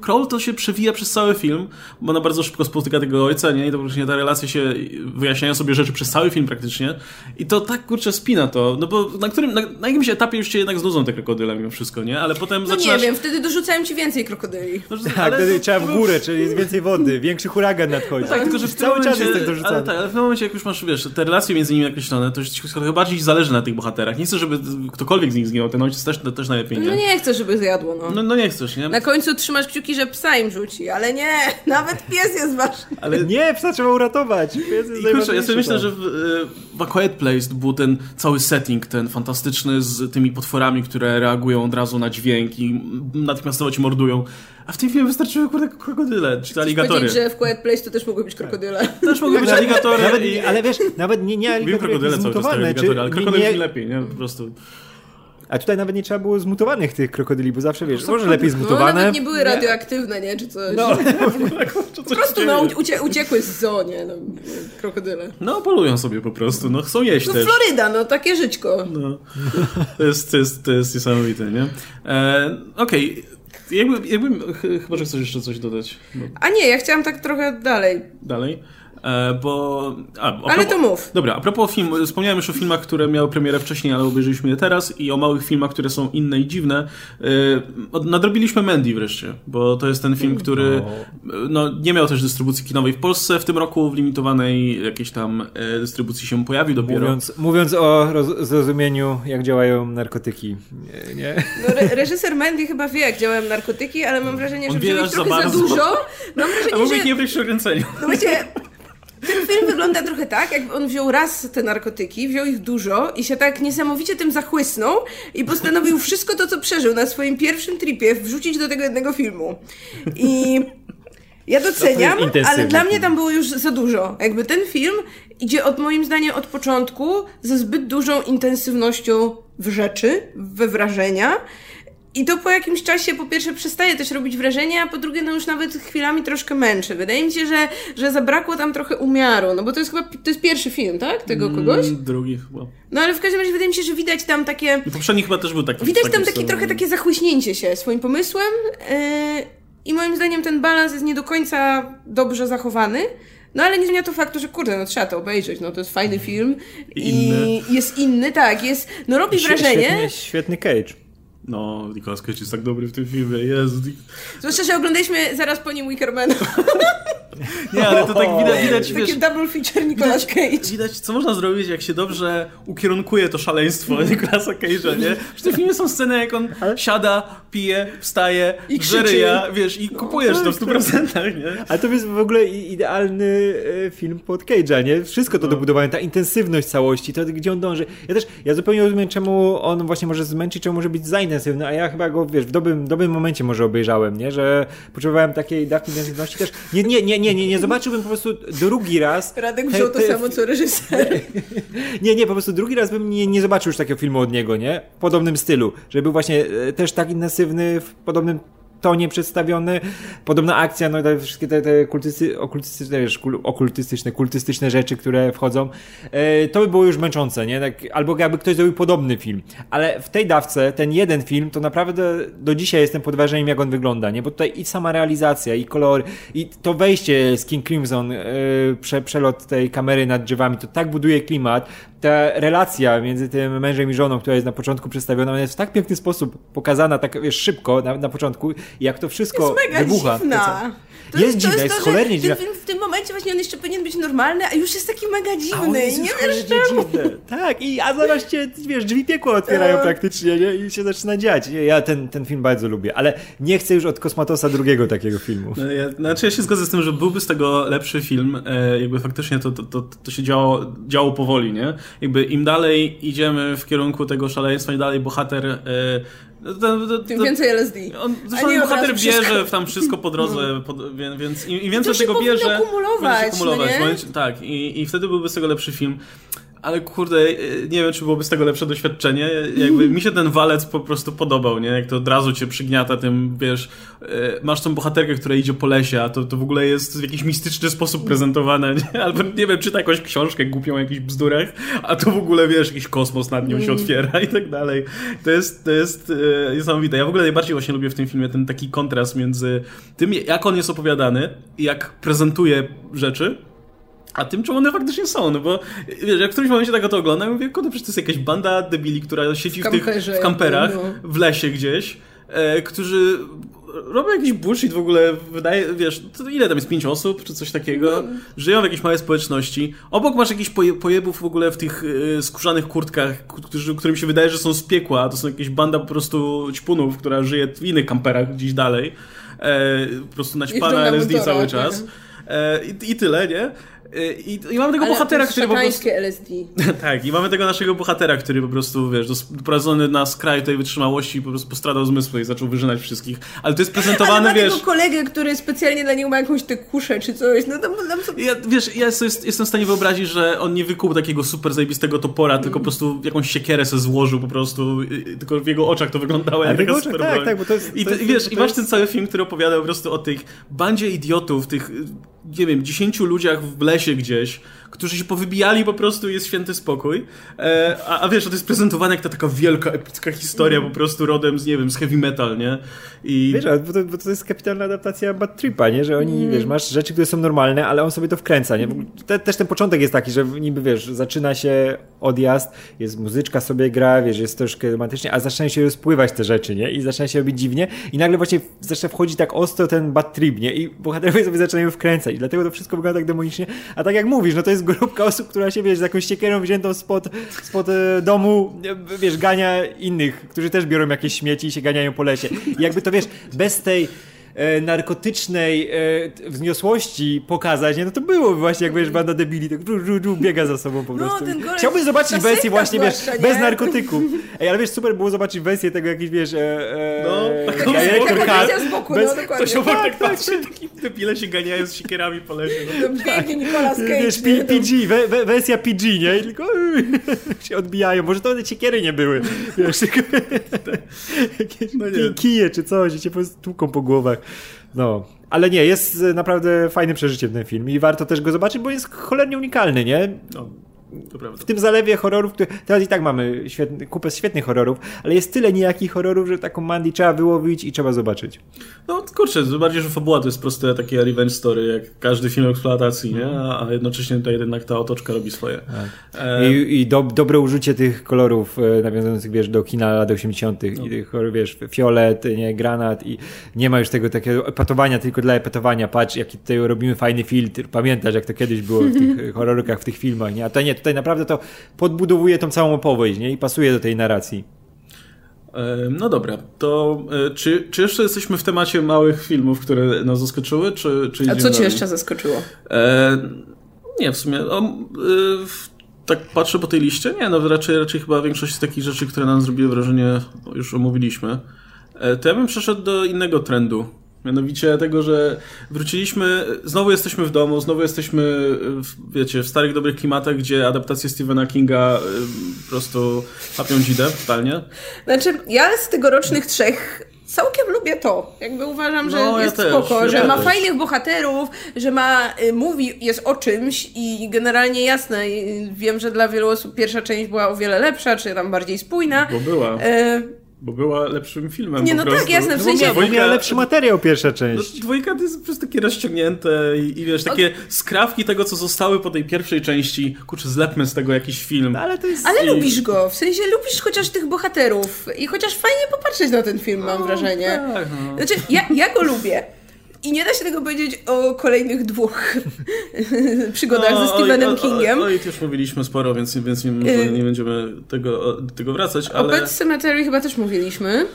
Kroll, to się przewija przez cały film, bo ona bardzo szybko spotyka tego ojca, nie? I to właśnie ta relacja się, wyjaśniają sobie rzeczy przez cały film praktycznie. I to tak, kurczę, spina to, no bo na którym, na, na jakimś etapie już cię jednak znudzą te krokodyle mimo wszystko, nie? Ale potem No zaczynasz... nie wiem, wtedy dorzucałem ci więcej krokodyli. No, Tak, wtedy to- trzeba w górę, czyli jest więcej wody, większy huragan nadchodzi. Tak, tylko że w cały czas jest tak dorzucany. Ale tak, ale w tym momencie, jak już masz, wiesz, te relacje między nimi nakreślone, to już ci trochę bardziej zależy na tych bohaterach. Nie chcę, żeby ktokolwiek z nich zginął, ten ojciec też, też najlepiej No nie. nie chcę, żeby zjadło, no. No, no nie chcesz, nie? Na końcu trzymasz kciuki, że psa im rzuci, ale nie, nawet pies jest ważny. Ale Nie, psa trzeba uratować. Pies jest I kurczę, ja sobie myślę, że w, e, w A Quiet Place to był ten cały setting, ten fantastyczny z tymi potworami, które reagują od razu na dźwięk i natychmiastowo ci mordują. A w tym filmie wystarczyły kurde krokodyle, czy to aligatory. Powiedzieć, że w Quiet Place to też mogły być krokodyle. Też mogły być aligatory Nawet, i... ale wiesz, nawet nie, nie aligatory krokodyle cały czas, aligatory, ale nie- krokodyl nie- nie, lepiej, nie? Po prostu. A tutaj nawet nie trzeba było zmutowanych tych krokodyli, bo zawsze wiesz, może są- lepiej No zmutowane. nawet nie były radioaktywne, nie, czy coś. No, po prostu no, ucie, uciekły z zoo, nie, no, krokodyle. No, polują sobie po prostu, no chcą jeść No też. Floryda, no takie żyćko. No. To jest, to jest, to jest niesamowite, nie? E, Okej. Jakby, jakby, chyba, że chcesz jeszcze coś dodać. Bo... A nie, ja chciałam tak trochę dalej. Dalej? E, bo... A, ale propos, to mów. Dobra, a propos filmu, wspomniałem już o filmach, które miały premierę wcześniej, ale obejrzeliśmy je teraz i o małych filmach, które są inne i dziwne. E, nadrobiliśmy Mandy wreszcie, bo to jest ten film, który no, nie miał też dystrybucji kinowej w Polsce w tym roku, w limitowanej jakiejś tam e, dystrybucji się pojawił dopiero. Mówiąc, mówiąc o zrozumieniu, jak działają narkotyki, nie? nie? No, re reżyser Mandy chyba wie, jak działają narkotyki, ale mam wrażenie, że wziął trochę za, za dużo. Mam wrażenie, a mógł że... nie wejść w ograniczeniu. No wiecie, ten film wygląda trochę tak, jakby on wziął raz te narkotyki, wziął ich dużo i się tak niesamowicie tym zachłysnął i postanowił wszystko to, co przeżył na swoim pierwszym tripie wrzucić do tego jednego filmu. I ja doceniam, ale dla mnie tam było już za dużo. Jakby ten film idzie od moim zdaniem od początku ze zbyt dużą intensywnością w rzeczy, we wrażenia i to po jakimś czasie po pierwsze przestaje też robić wrażenie, a po drugie no już nawet chwilami troszkę męczy. Wydaje mi się, że, że zabrakło tam trochę umiaru, no bo to jest chyba, to jest pierwszy film, tak? Tego mm, kogoś? Mm, drugi chyba. No ale w każdym razie wydaje mi się, że widać tam takie... I poprzedni chyba też był taki. Widać tam takie, trochę takie zachłyśnięcie się swoim pomysłem yy, i moim zdaniem ten balans jest nie do końca dobrze zachowany. No ale nie zmienia to faktu, że kurde, no trzeba to obejrzeć, no to jest fajny film i, i jest inny, tak, jest, no robi wrażenie. Świetny, świetny Cage. No, Nicolas Cage jest tak dobry w tym filmie, jest. Zwłaszcza, że oglądaliśmy zaraz po nim Wickermana. Nie, ale to tak widać, widać wiesz, double feature Nicolas Cage. Widać, co można zrobić, jak się dobrze ukierunkuje to szaleństwo Nicolasa Cage'a, nie? W tym filmie są sceny, jak on siada, pije, wstaje, I żeryja, wiesz, i kupujesz no, to w 100%, tak, nie? Ale to jest w ogóle idealny e, film pod Cage'a, nie? Wszystko to no. dobudowane, ta intensywność całości, to gdzie on dąży. Ja też, ja zupełnie rozumiem, czemu on właśnie może zmęczyć, czemu może być za intensywny, a ja chyba go, wiesz, w dobrym, dobrym momencie może obejrzałem, nie? Że potrzebowałem takiej dawki intensywności też. Nie, nie, nie, nie, nie, nie zobaczyłbym po prostu drugi raz. Radek wziął to samo co reżyser. Nie, nie, po prostu drugi raz bym nie, nie zobaczył już takiego filmu od niego, nie? W podobnym stylu. Żeby był właśnie e, też tak intensywny, w podobnym tonie przedstawiony. Podobna akcja, no te wszystkie te, te kultysty, okultystyczne, wiesz, okultystyczne, kultystyczne rzeczy, które wchodzą, e, to by było już męczące, nie? Tak, albo jakby ktoś zrobił podobny film. Ale w tej dawce, ten jeden film, to naprawdę do dzisiaj jestem pod wrażeniem, jak on wygląda, nie? Bo tutaj i sama realizacja, i kolor, i to wejście z King Crimson, e, prze, przelot tej kamery nad drzewami, to tak buduje klimat, ta relacja między tym mężem i żoną, która jest na początku przedstawiona, ona jest w tak piękny sposób pokazana, tak wiesz, szybko na, na początku, jak to wszystko jest mega wybucha. Dziwna. To jest, jest dziwne, jest, to, cholernie dziwne. W tym momencie właśnie on jeszcze powinien być normalny, a już jest taki mega dziwny i nie wiesz czemu. Tak, i a zaraz cię, wiesz, drzwi piekła otwierają uh. praktycznie nie? i się zaczyna dziać. Ja ten, ten film bardzo lubię, ale nie chcę już od Kosmatosa drugiego takiego filmu. No, ja, znaczy ja się zgodzę z tym, że byłby z tego lepszy film, e, jakby faktycznie to, to, to, to się działo, działo powoli, nie? Jakby im dalej idziemy w kierunku tego szaleństwa, im dalej bohater e, to, to, to, Tym więcej LSD. On, zresztą bohater bierze tam wszystko po drodze, no. pod, więc im, im więcej tego bierze, kumulować, będzie się kumulować. No tak, i, i wtedy byłby z tego lepszy film. Ale kurde, nie wiem, czy byłoby z tego lepsze doświadczenie. Jakby mi się ten walec po prostu podobał, nie? Jak to od razu cię przygniata tym, wiesz, e, masz tą bohaterkę, która idzie po lesie, a to, to w ogóle jest w jakiś mistyczny sposób prezentowane, nie? Albo nie wiem, czyta jakąś książkę głupią o jakichś bzdurach, a to w ogóle, wiesz, jakiś kosmos nad nią się mm. otwiera i tak dalej. To jest, to jest e, niesamowite. Ja w ogóle najbardziej właśnie lubię w tym filmie ten taki kontrast między tym, jak on jest opowiadany i jak prezentuje rzeczy, a tym, czym one faktycznie są, no bo wiesz, jak w którymś momencie tak to oglądam, mówię, kurde, przecież to jest jakaś banda debili, która siedzi w, tych, w kamperach, no. w lesie gdzieś, e, którzy robią jakiś bullshit w ogóle, wydaje, wiesz, to ile tam jest, pięć osób, czy coś takiego, no. żyją w jakiejś małej społeczności, obok masz jakichś poje, pojebów w ogóle w tych e, skórzanych kurtkach, którzy, którym się wydaje, że są z piekła, to są jakieś banda po prostu ćpunów, która żyje w innych kamperach gdzieś dalej, e, po prostu naćpana LSD cały czas. E, i, I tyle, nie? I, I, mamy tego Ale bohatera, który po prostu... LSD. tak, i mamy tego naszego bohatera, który po prostu, wiesz, doprowadzony na skraj tej wytrzymałości po prostu postradał zmysły i zaczął wyżynać wszystkich. Ale to jest prezentowane, Ale ma wiesz... tego kolegę, który specjalnie dla niego ma jakąś tę kuszę czy coś, no tam... tam... Ja, wiesz, ja jest, jestem w stanie wyobrazić, że on nie wykuł takiego super zajebistego topora, mm. tylko po prostu jakąś siekierę se złożył po prostu, tylko w jego oczach to wyglądało jak taka super tak, tak, bo to jest... I, to jest, i wiesz, to i masz ten cały film, który opowiada po prostu o tych bandzie idiotów, tych, nie wiem, dziesięciu ludziach w lesie gdzieś, którzy się powybijali po prostu jest święty spokój. E, a, a wiesz, to jest prezentowane jak ta taka wielka, epicka historia po prostu rodem z, nie wiem, z heavy metal, nie? I... Wiesz, bo to, bo to jest kapitalna adaptacja Bad Tripa, nie? Że oni, mm. wiesz, masz rzeczy, które są normalne, ale on sobie to wkręca, nie? Te, też ten początek jest taki, że niby, wiesz, zaczyna się odjazd, jest muzyczka sobie gra, wiesz, jest troszkę romantycznie, a zaczynają się rozpływać te rzeczy, nie? I zaczyna się robić dziwnie i nagle właśnie zaczyna wchodzić tak ostro ten Bad Trip, nie? I bohaterowie sobie zaczynają wkręcać. I dlatego to wszystko wygląda tak demonicznie. A tak jak mówisz, no to jest grupka osób, która się, wiesz, z jakąś siekierą wziętą spod, spod e, domu, e, wiesz, gania innych, którzy też biorą jakieś śmieci i się ganiają po lesie. I jakby to, wiesz, bez tej e, narkotycznej e, wzniosłości pokazać, nie? No to było właśnie, jak wiesz, banda debili, tak żu, żu, żu, biega za sobą po no, prostu. No, Chciałbym zobaczyć wersję właśnie, wiesz, bez narkotyku. Ej, ale wiesz, super było zobaczyć wersję tego jakiś, wiesz, e, e, no, taką taka z boku, bez, no dokładnie. To się tak, tak patrzy, taki debile się ganiają z siekierami po lesie. No. Pięknie Nicolas Cage. Wiesz, PG, we, we, wersja PG, nie? I tylko się odbijają. Może to one siekiery nie były. Wiesz, tylko jakieś no kije czy coś, i cię po prostu tłuką po głowach. No, ale nie, jest naprawdę fajnym przeżyciem ten film i warto też go zobaczyć, bo jest cholernie unikalny, nie? No w tym zalewie horrorów, które teraz i tak mamy świetny, kupę świetnych horrorów, ale jest tyle niejakich horrorów, że taką Mandy trzeba wyłowić i trzeba zobaczyć. No kurczę, bardziej, że fabuła to jest proste takie revenge story, jak każdy film eksploatacji, nie? A, a jednocześnie tutaj jednak ta otoczka robi swoje. Tak. E... I, i do, dobre użycie tych kolorów e, nawiązujących, wiesz, do kina lat 80. No. i tych, wiesz, fiolet, nie, granat i nie ma już tego takiego epatowania tylko dla epatowania. Patrz, jaki tutaj robimy fajny filtr. Pamiętasz, jak to kiedyś było w tych horrorkach, w tych filmach, nie? A to nie, tutaj naprawdę to podbudowuje tą całą opowieść nie? i pasuje do tej narracji. No dobra, to e, czy, czy jeszcze jesteśmy w temacie małych filmów, które nas zaskoczyły? Czy, czy A co cię jeszcze zaskoczyło? E, nie, w sumie. O, e, tak patrzę po tej liście. Nie, no raczej, raczej chyba większość z takich rzeczy, które nam zrobiły wrażenie, już omówiliśmy. E, to ja bym przeszedł do innego trendu. Mianowicie tego, że wróciliśmy, znowu jesteśmy w domu, znowu jesteśmy, w, wiecie, w starych, dobrych klimatach, gdzie adaptacje Stephena Kinga y, po prostu hapią dzidę totalnie. Znaczy, ja z tegorocznych trzech całkiem lubię to. Jakby uważam, że no, jest ja spoko, też, że ja ma też. fajnych bohaterów, że ma, y, mówi, jest o czymś i generalnie jasne, wiem, że dla wielu osób pierwsza część była o wiele lepsza, czy tam bardziej spójna. Bo była. Y bo była lepszym filmem. Nie, no tak, jasne, w sensie. No, dwójka, miała lepszy materiał pierwsza część. No, dwójka to jest po prostu takie rozciągnięte i, i wiesz, takie skrawki tego, co zostały po tej pierwszej części. Kurczę, zlepmy z tego jakiś film. Ale, to jest... Ale i... lubisz go, w sensie lubisz chociaż tych bohaterów i chociaż fajnie popatrzeć na ten film, mam no, wrażenie. Tak, no. Znaczy, ja, ja go lubię. I nie da się tego powiedzieć o kolejnych dwóch przygodach no, ze Stephenem o, Kingiem. O, o, już mówiliśmy sporo, więc, więc nie, może nie będziemy tego, do tego wracać, ale... O Pet Cemetery chyba też mówiliśmy.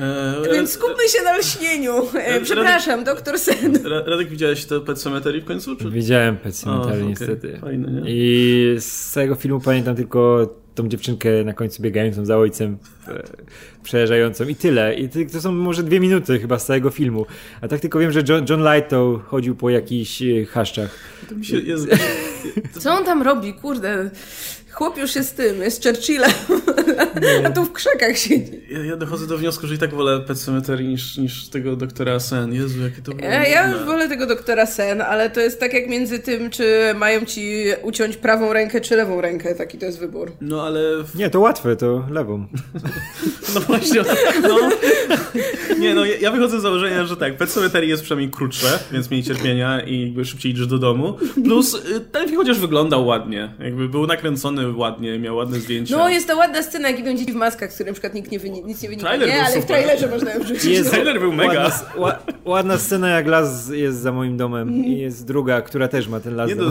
E, Więc skupmy się na lśnieniu. E, przepraszam, doktor Sen. Radek, widziałeś to Pet Cemetery w końcu? Czy? Widziałem Pet Cemetery, o, niestety. Okay. Fajne, nie? I z tego filmu pamiętam tylko tą dziewczynkę na końcu biegającą za ojcem, e, przejeżdżającą i tyle. I to są może dwie minuty chyba z całego filmu. A tak tylko wiem, że John, John Lightow chodził po jakichś e, chaszczach. Jest... Co on tam robi? Kurde. Chłop już jest tym, jest Churchillem, a tu w krzakach siedzi. Ja, ja, dochodzę do wniosku, że i tak wolę Pet Cemetery niż, niż tego doktora Sen. Jezu, jakie to było. Ja, ja już wolę tego doktora Sen, ale to jest tak jak między tym, czy mają ci uciąć prawą rękę, czy lewą rękę. Taki to jest wybór. No ale... Nie, to łatwe, to lewą. no właśnie, no. Nie, no ja wychodzę z założenia, że tak, Pet Cemetery jest przynajmniej krótsze, więc mniej cierpienia i jakby szybciej idziesz do domu. Plus y, ten film chociaż wyglądał ładnie. Jakby był nakręcony ładnie, miał ładne zdjęcia. No, jest ta ładna scena, jak idą dzieci w maskach, z której na przykład nikt nie wyni- nic nie wynika. Trailer nie, ale super. w trailerze można ją wrzucić. Jest, trailer był mega. Ładna, ładna, scena, jak las jest za moim domem mm. i jest druga, która też ma ten las nie, no,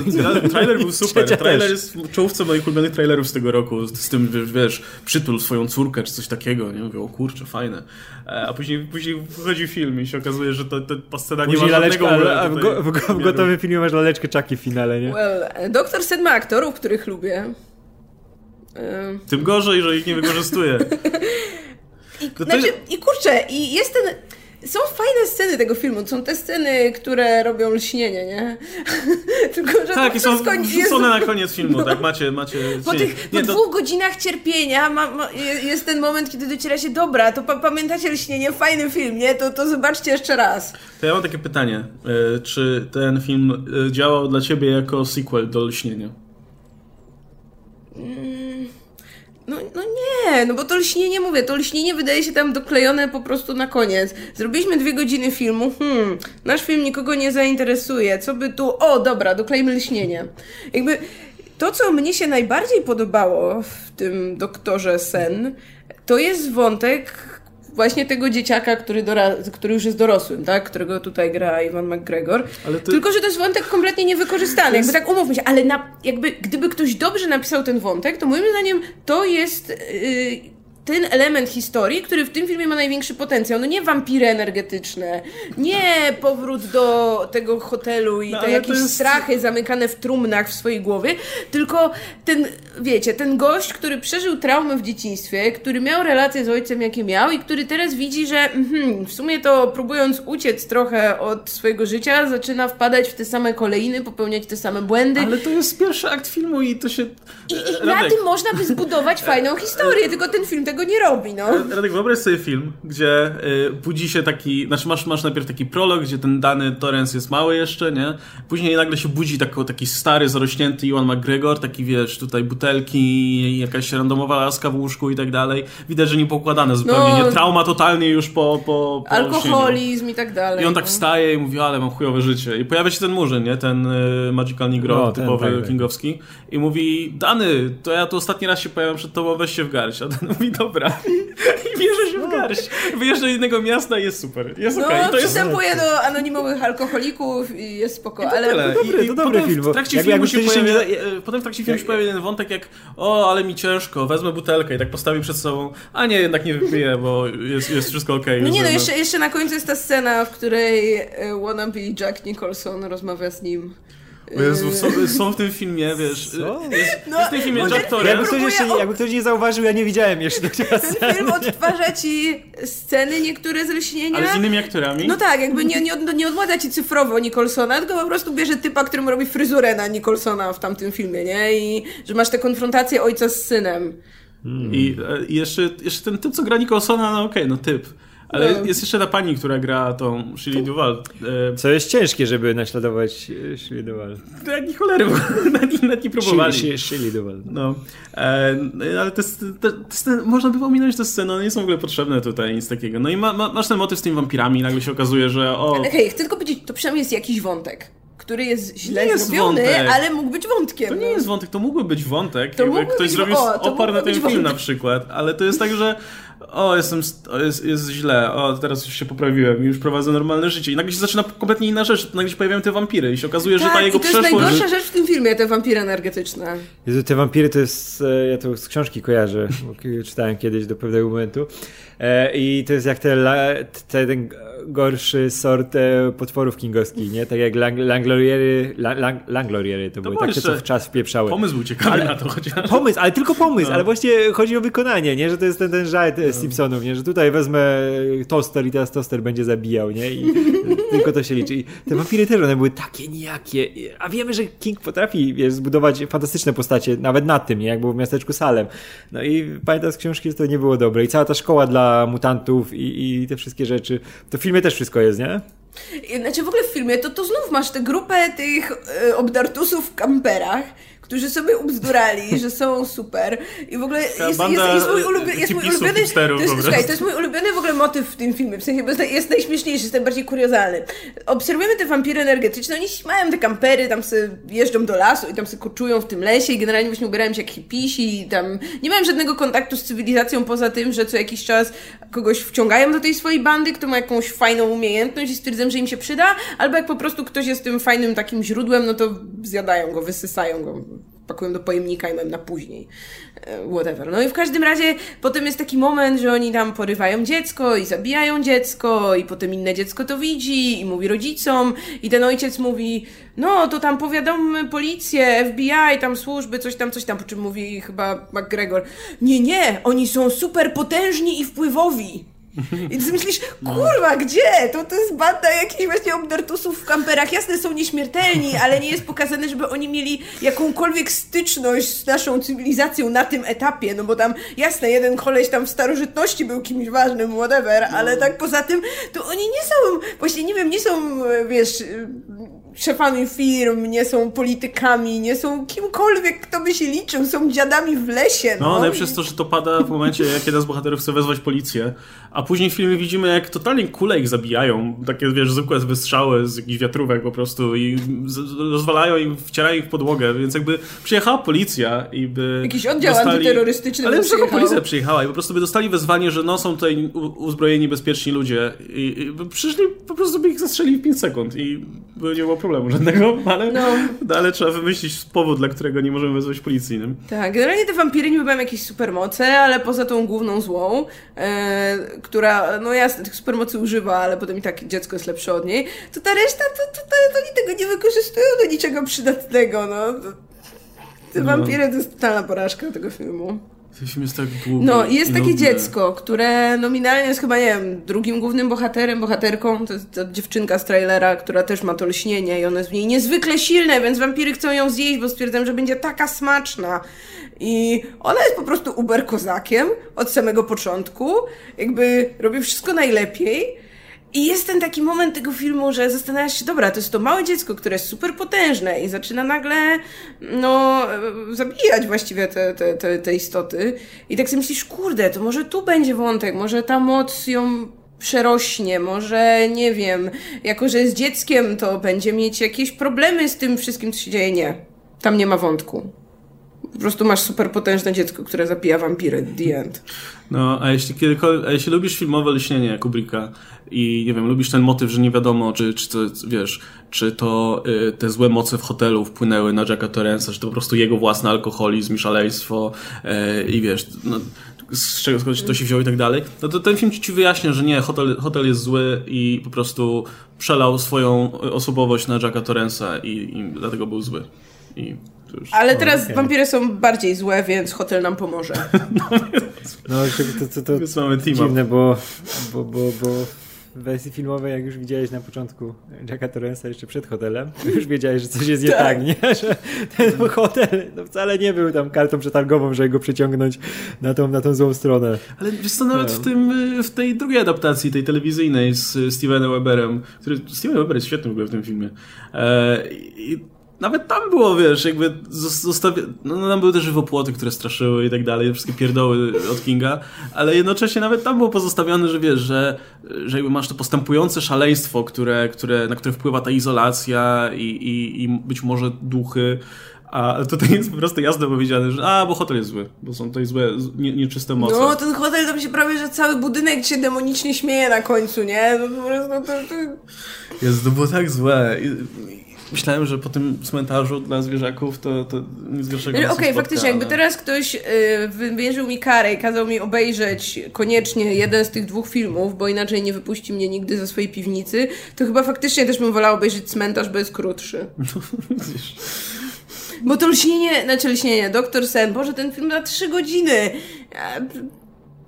Trailer był super. trailer też. jest czołówce moich ulubionych trailerów z tego roku. Z, z tym, wiesz, przytul swoją córkę, czy coś takiego. Nie mówię, o kurczę, fajne. E, a później, później wchodzi film i się okazuje, że to, to scena nie ma laleczka, ale, a w, go, w, w, w gotowym filmie masz laleczkę Chucky w finale, nie? Well, Doktor Sen ma aktorów, których lubię. Tym gorzej, że ich nie wykorzystuje. I, znaczy, i kurczę, i jest ten są fajne sceny tego filmu. Są te sceny, które robią lśnienie, nie? Tylko, że Tak, to i są wrzucone na koniec filmu, tak? Macie, macie... Po nie, tych po nie, to, dwóch godzinach cierpienia ma, ma, je- jest ten moment, kiedy dociera się, dobra, to pa, pamiętacie lśnienie, fajny film, nie? To, to zobaczcie jeszcze raz. to ja mam takie pytanie. E, Czy ten film e, działał dla ciebie jako sequel do Lśnienia? No, no nie, no bo to lśnienie, mówię, to lśnienie wydaje się tam doklejone po prostu na koniec. Zrobiliśmy dwie godziny filmu, hmm, nasz film nikogo nie zainteresuje, co by tu, o dobra, doklejmy lśnienie. Jakby to, co mnie się najbardziej podobało w tym doktorze Sen, to jest wątek właśnie tego dzieciaka, który, który już jest dorosłym, tak? Którego tutaj gra Iwan McGregor. To- Tylko, że to jest wątek kompletnie niewykorzystany, jakby tak umówmy się, ale na, jakby gdyby ktoś dobrze napisał ten wątek, to moim zdaniem to jest yy, ten element historii, który w tym filmie ma największy potencjał. No nie wampiry energetyczne, nie powrót do tego hotelu i No, te jakieś jest- strachy zamykane w trumnach w swojej głowie, tylko ten, wiecie, ten gość, który przeżył traumę w dzieciństwie, który miał relację z ojcem, jakie miał i który teraz widzi, że mhm, w sumie to próbując uciec trochę od swojego życia, zaczyna wpadać w te same kolejny, popełniać te same błędy. Ale to jest pierwszy akt filmu i to się... I, E, I na Radek, tym można by zbudować fajną historię, tylko ten film tego nie robi, no. Radek, wyobraź sobie film, gdzie budzi się taki, znaczy masz, masz najpierw taki prolog, gdzie ten dany Torrens jest mały jeszcze, nie? Później nagle się budzi tako, taki stary, zarośnięty Iwan McGregor, taki wiesz, tutaj butelki, jakaś randomowa laska w łóżku i tak dalej. Widać, że nie poukładane zupełnie, No. nie? Trauma totalnie już po, po, po. Alkoholizm i tak dalej. I on tak no. wstaje i mówi, ale mam chujowe życie. I pojawia się ten murzyn, nie? Ten y, Magical Negro, No, ten, typowy tak, tak. kingowski. I mówi, Dany, to ja tu ostatni raz się pojawiam przed tobą, weź się w garść. A ten mówi, dobra. I bierze się w garść. Wyjeżdża do innego miasta i jest super. Jest No, okej. To jest... przystępuje do anonimowych alkoholików i jest spoko, ale... Tyle. dobry- I, to i dobry potem film, bo W trakcie jakby- filmu jakby się ktoś się e, potem w trakcie filmu się pojawia jeden wątek jak o, ale mi ciężko, wezmę butelkę i tak postawi przed sobą, a nie, jednak nie wypiję, bo jest, jest wszystko okej. No już nie no, jeszcze, jeszcze na końcu jest ta scena, w której e, wannabe Jack Nicholson rozmawia z nim. O Jezu, są, są w tym filmie, wiesz, Co? jest, No, jest w tym filmie Jack Torrance. Jakby ktoś, jeszcze, o- jakby ktoś nie zauważył, ja nie widziałem jeszcze do Ten film odtwarza ci sceny niektóre z lśnienia. Ale z innymi aktorami? No tak, jakby nie, nie, nie odmładza ci cyfrowo Nicholsona, tylko po prostu bierze typa, którym robi fryzurę na Nicholsona w tamtym filmie, nie? I że masz tę konfrontację ojca z synem. I, e, i jeszcze, jeszcze ten typ, co gra Nicholsona, no okej, no typ. Ale No. jest jeszcze ta pani, która gra tą Shirley Duval. E, Co jest ciężkie, żeby naśladować e, Shirley Duval. to jak ni cholery, bo nawet, nawet nie próbowali. Shirley- Shirley Duval. No, e, ale te, te, te można by ominąć te sceny, one nie są w ogóle potrzebne tutaj, nic takiego. No i ma, ma, masz ten motyw z tymi wampirami, nagle się okazuje, że o... Ale hej, chcę tylko powiedzieć, to przynajmniej jest jakiś wątek, który jest źle jest zrobiony, wątek. ale mógł być wątkiem. To nie no. jest wątek, to mógłby być wątek, To jakby mógłby ktoś być- zrobił opar na ten film wątek. na przykład, ale to jest tak, że o, jestem, st- o, jest, jest źle, o, teraz już się poprawiłem i już prowadzę normalne życie i nagle się zaczyna kompletnie inna rzecz, nagle się pojawiają te wampiry i się okazuje, że ta Tak, jego i to jest przeszłość... najgorsza rzecz w tym filmie, te wampiry energetyczne. Jezu, te wampiry to jest, e, ja to z książki kojarzę, czytałem kiedyś do pewnego momentu e, i to jest jak te, te ten gorszy sort e, potworów kingowskich, nie? Tak jak lang, langloriery, lang, lang, langloriery to, były było takie, co w czas wpieprzały. Pomysł był ciekawy Ale- na to chociaż. Pomysł, ale tylko pomysł, No. ale właśnie chodzi o wykonanie, nie? Że to jest ten, ten żart no. Simpsonów, nie? Że tutaj wezmę toster i teraz toster będzie zabijał, nie? I tylko to się liczy. I te wampiry też, one były takie nijakie. A wiemy, że King potrafi, wiesz, zbudować fantastyczne postacie, nawet na tym, nie? Jak było w miasteczku Salem. No i pamiętam z książki, że to nie było dobre. I cała ta szkoła dla mutantów i, i te wszystkie rzeczy. To w filmie też wszystko jest, nie? Znaczy w ogóle w filmie to, to znów masz tę grupę tych e, obdartusów w kamperach, którzy sobie ubzdurali, że są super. I w ogóle jest, jest, banda jest, mój ulubiony, jest mój ulubiony. To jest, słuchaj, to jest mój ulubiony w ogóle motyw w tym filmie. W sensie, bo jest, jest najśmieszniejszy, jest najbardziej kuriozalny. Obserwujemy te wampiry energetyczne, oni mają te kampery, tam sobie jeżdżą do lasu i tam sobie koczują w tym lesie i generalnie właśnie ubierają się jak hipisi i tam nie mają żadnego kontaktu z cywilizacją poza tym, że co jakiś czas kogoś wciągają do tej swojej bandy, kto ma jakąś fajną umiejętność i stwierdzą, że im się przyda, albo jak po prostu ktoś jest tym fajnym takim źródłem, no to zjadają go, wysysają go, pakują do pojemnika i mają na później. E, Whatever. No i w każdym razie potem jest taki moment, że oni tam porywają dziecko i zabijają dziecko i potem inne dziecko to widzi i mówi rodzicom i ten ojciec mówi no to tam powiadommy policję, FBI, tam służby, coś tam, coś tam, po czym mówi chyba McGregor nie, nie, oni są super potężni i wpływowi. I ty myślisz, kurwa, gdzie? To, to jest banda jakichś właśnie obdartusów w kamperach. Jasne, są nieśmiertelni, ale nie jest pokazane, żeby oni mieli jakąkolwiek styczność z naszą cywilizacją na tym etapie, no bo tam, jasne, jeden koleś tam w starożytności był kimś ważnym, whatever, ale tak poza tym, to oni nie są, właśnie nie wiem, nie są, wiesz, szefami firm, nie są politykami, nie są kimkolwiek, kto by się liczył, są dziadami w lesie. No, No, najlepsze jest to, że to pada w momencie, jak jeden z bohaterów chce wezwać policję, a później w filmie widzimy, jak totalnie kule ich zabijają. Takie, wiesz, zwykłe wystrzały z jakichś wiatrówek po prostu i rozwalają i wcierają ich w podłogę, więc jakby przyjechała policja i by Jakiś oddział dostali... antyterrorystyczny Ale przyjechał. policja przyjechała i po prostu by dostali wezwanie, że no są tutaj uzbrojeni, bezpieczni ludzie i, i przyszli, po prostu by ich zastrzelili w 5 sekund i by nie było problemu żadnego, ale, No. no. ale trzeba wymyślić powód, dla którego nie możemy wezwać policji. Nie? Tak, generalnie te wampiry niby mają jakieś supermoce, ale poza tą główną złą, e, która, no jasne, tych supermocy używa, ale potem i tak dziecko jest lepsze od niej, to ta reszta, to, to, to, to oni tego nie wykorzystują do niczego przydatnego, no. Te No. wampiry to jest totalna porażka tego filmu. Ten film jest tak długi. No jest i takie dziecko, które nominalnie jest chyba, nie wiem, drugim głównym bohaterem, bohaterką, to jest ta dziewczynka z trailera, która też ma to lśnienie i ono jest w niej niezwykle silne, więc wampiry chcą ją zjeść, bo stwierdzają, że będzie taka smaczna. I ona jest po prostu uber kozakiem od samego początku, jakby robi wszystko najlepiej. I jest ten taki moment tego filmu, że zastanawiasz się, dobra, to jest to małe dziecko, które jest super potężne i zaczyna nagle, no, zabijać właściwie te, te, te, te istoty. I tak sobie myślisz, kurde, to może tu będzie wątek, może ta moc ją przerośnie, może, nie wiem, jako że jest dzieckiem, to będzie mieć jakieś problemy z tym wszystkim, co się dzieje. Nie. Tam nie ma wątku. Po prostu masz super potężne dziecko, które zabija wampiry. The end. No, a jeśli a jeśli lubisz filmowe lśnienie Kubricka i nie wiem, lubisz ten motyw, że nie wiadomo, czy, czy to, wiesz, czy to y, te złe moce w hotelu wpłynęły na Jacka Torrensa, czy to po prostu jego własny alkoholizm i szaleństwo y, i wiesz, no, z czego skądś to się wziął i tak dalej, no to ten film ci wyjaśnia, że nie, hotel, hotel jest zły i po prostu przelał swoją osobowość na Jacka Torrensa i, i dlatego był zły. I. Ale teraz okej. wampiry są bardziej złe, więc hotel nam pomoże. No, jeszcze to, to, to Więc mamy dziwne, bo, bo, bo, bo w wersji filmowej, jak już widziałeś na początku Jacka Torrensa jeszcze przed hotelem, to już wiedziałeś, że coś jest nie tak, nie? Że ten hotel no wcale nie był tam kartą przetargową, żeby go przyciągnąć na tą, na tą złą stronę. Ale wiesz co, nawet w, tym, w tej drugiej adaptacji, tej telewizyjnej z Stevenem Weberem, który, Steven Weber jest świetny w ogóle w tym filmie. E, I nawet tam było, wiesz, jakby zos- zostawia... No, no tam były też żywopłoty, które straszyły i tak dalej, wszystkie pierdoły od Kinga, ale jednocześnie nawet tam było pozostawione, że wiesz, że, że jakby masz to postępujące szaleństwo, które, które, na które wpływa ta izolacja i, i, i być może duchy, a tutaj jest po prostu jasno powiedziane, że a, bo hotel jest zły, bo są tutaj złe, nie, nieczyste moce. No, ten hotel tam się prawie, że cały budynek się demonicznie śmieje na końcu, nie? No po prostu to, to... Jest, to było tak złe. I myślałem, że po tym cmentarzu dla zwierzaków to, to nic gorszego Okej, nas nie spotka, faktycznie, jakby teraz ktoś y, wymierzył mi karę i kazał mi obejrzeć koniecznie jeden z tych dwóch filmów, bo inaczej nie wypuści mnie nigdy ze swojej piwnicy, to chyba faktycznie też bym wolała obejrzeć cmentarz, bo jest krótszy. Widzisz. Bo to lśnienie, znaczy lśnienie, Doktor Sen, Boże, ten film na trzy godziny.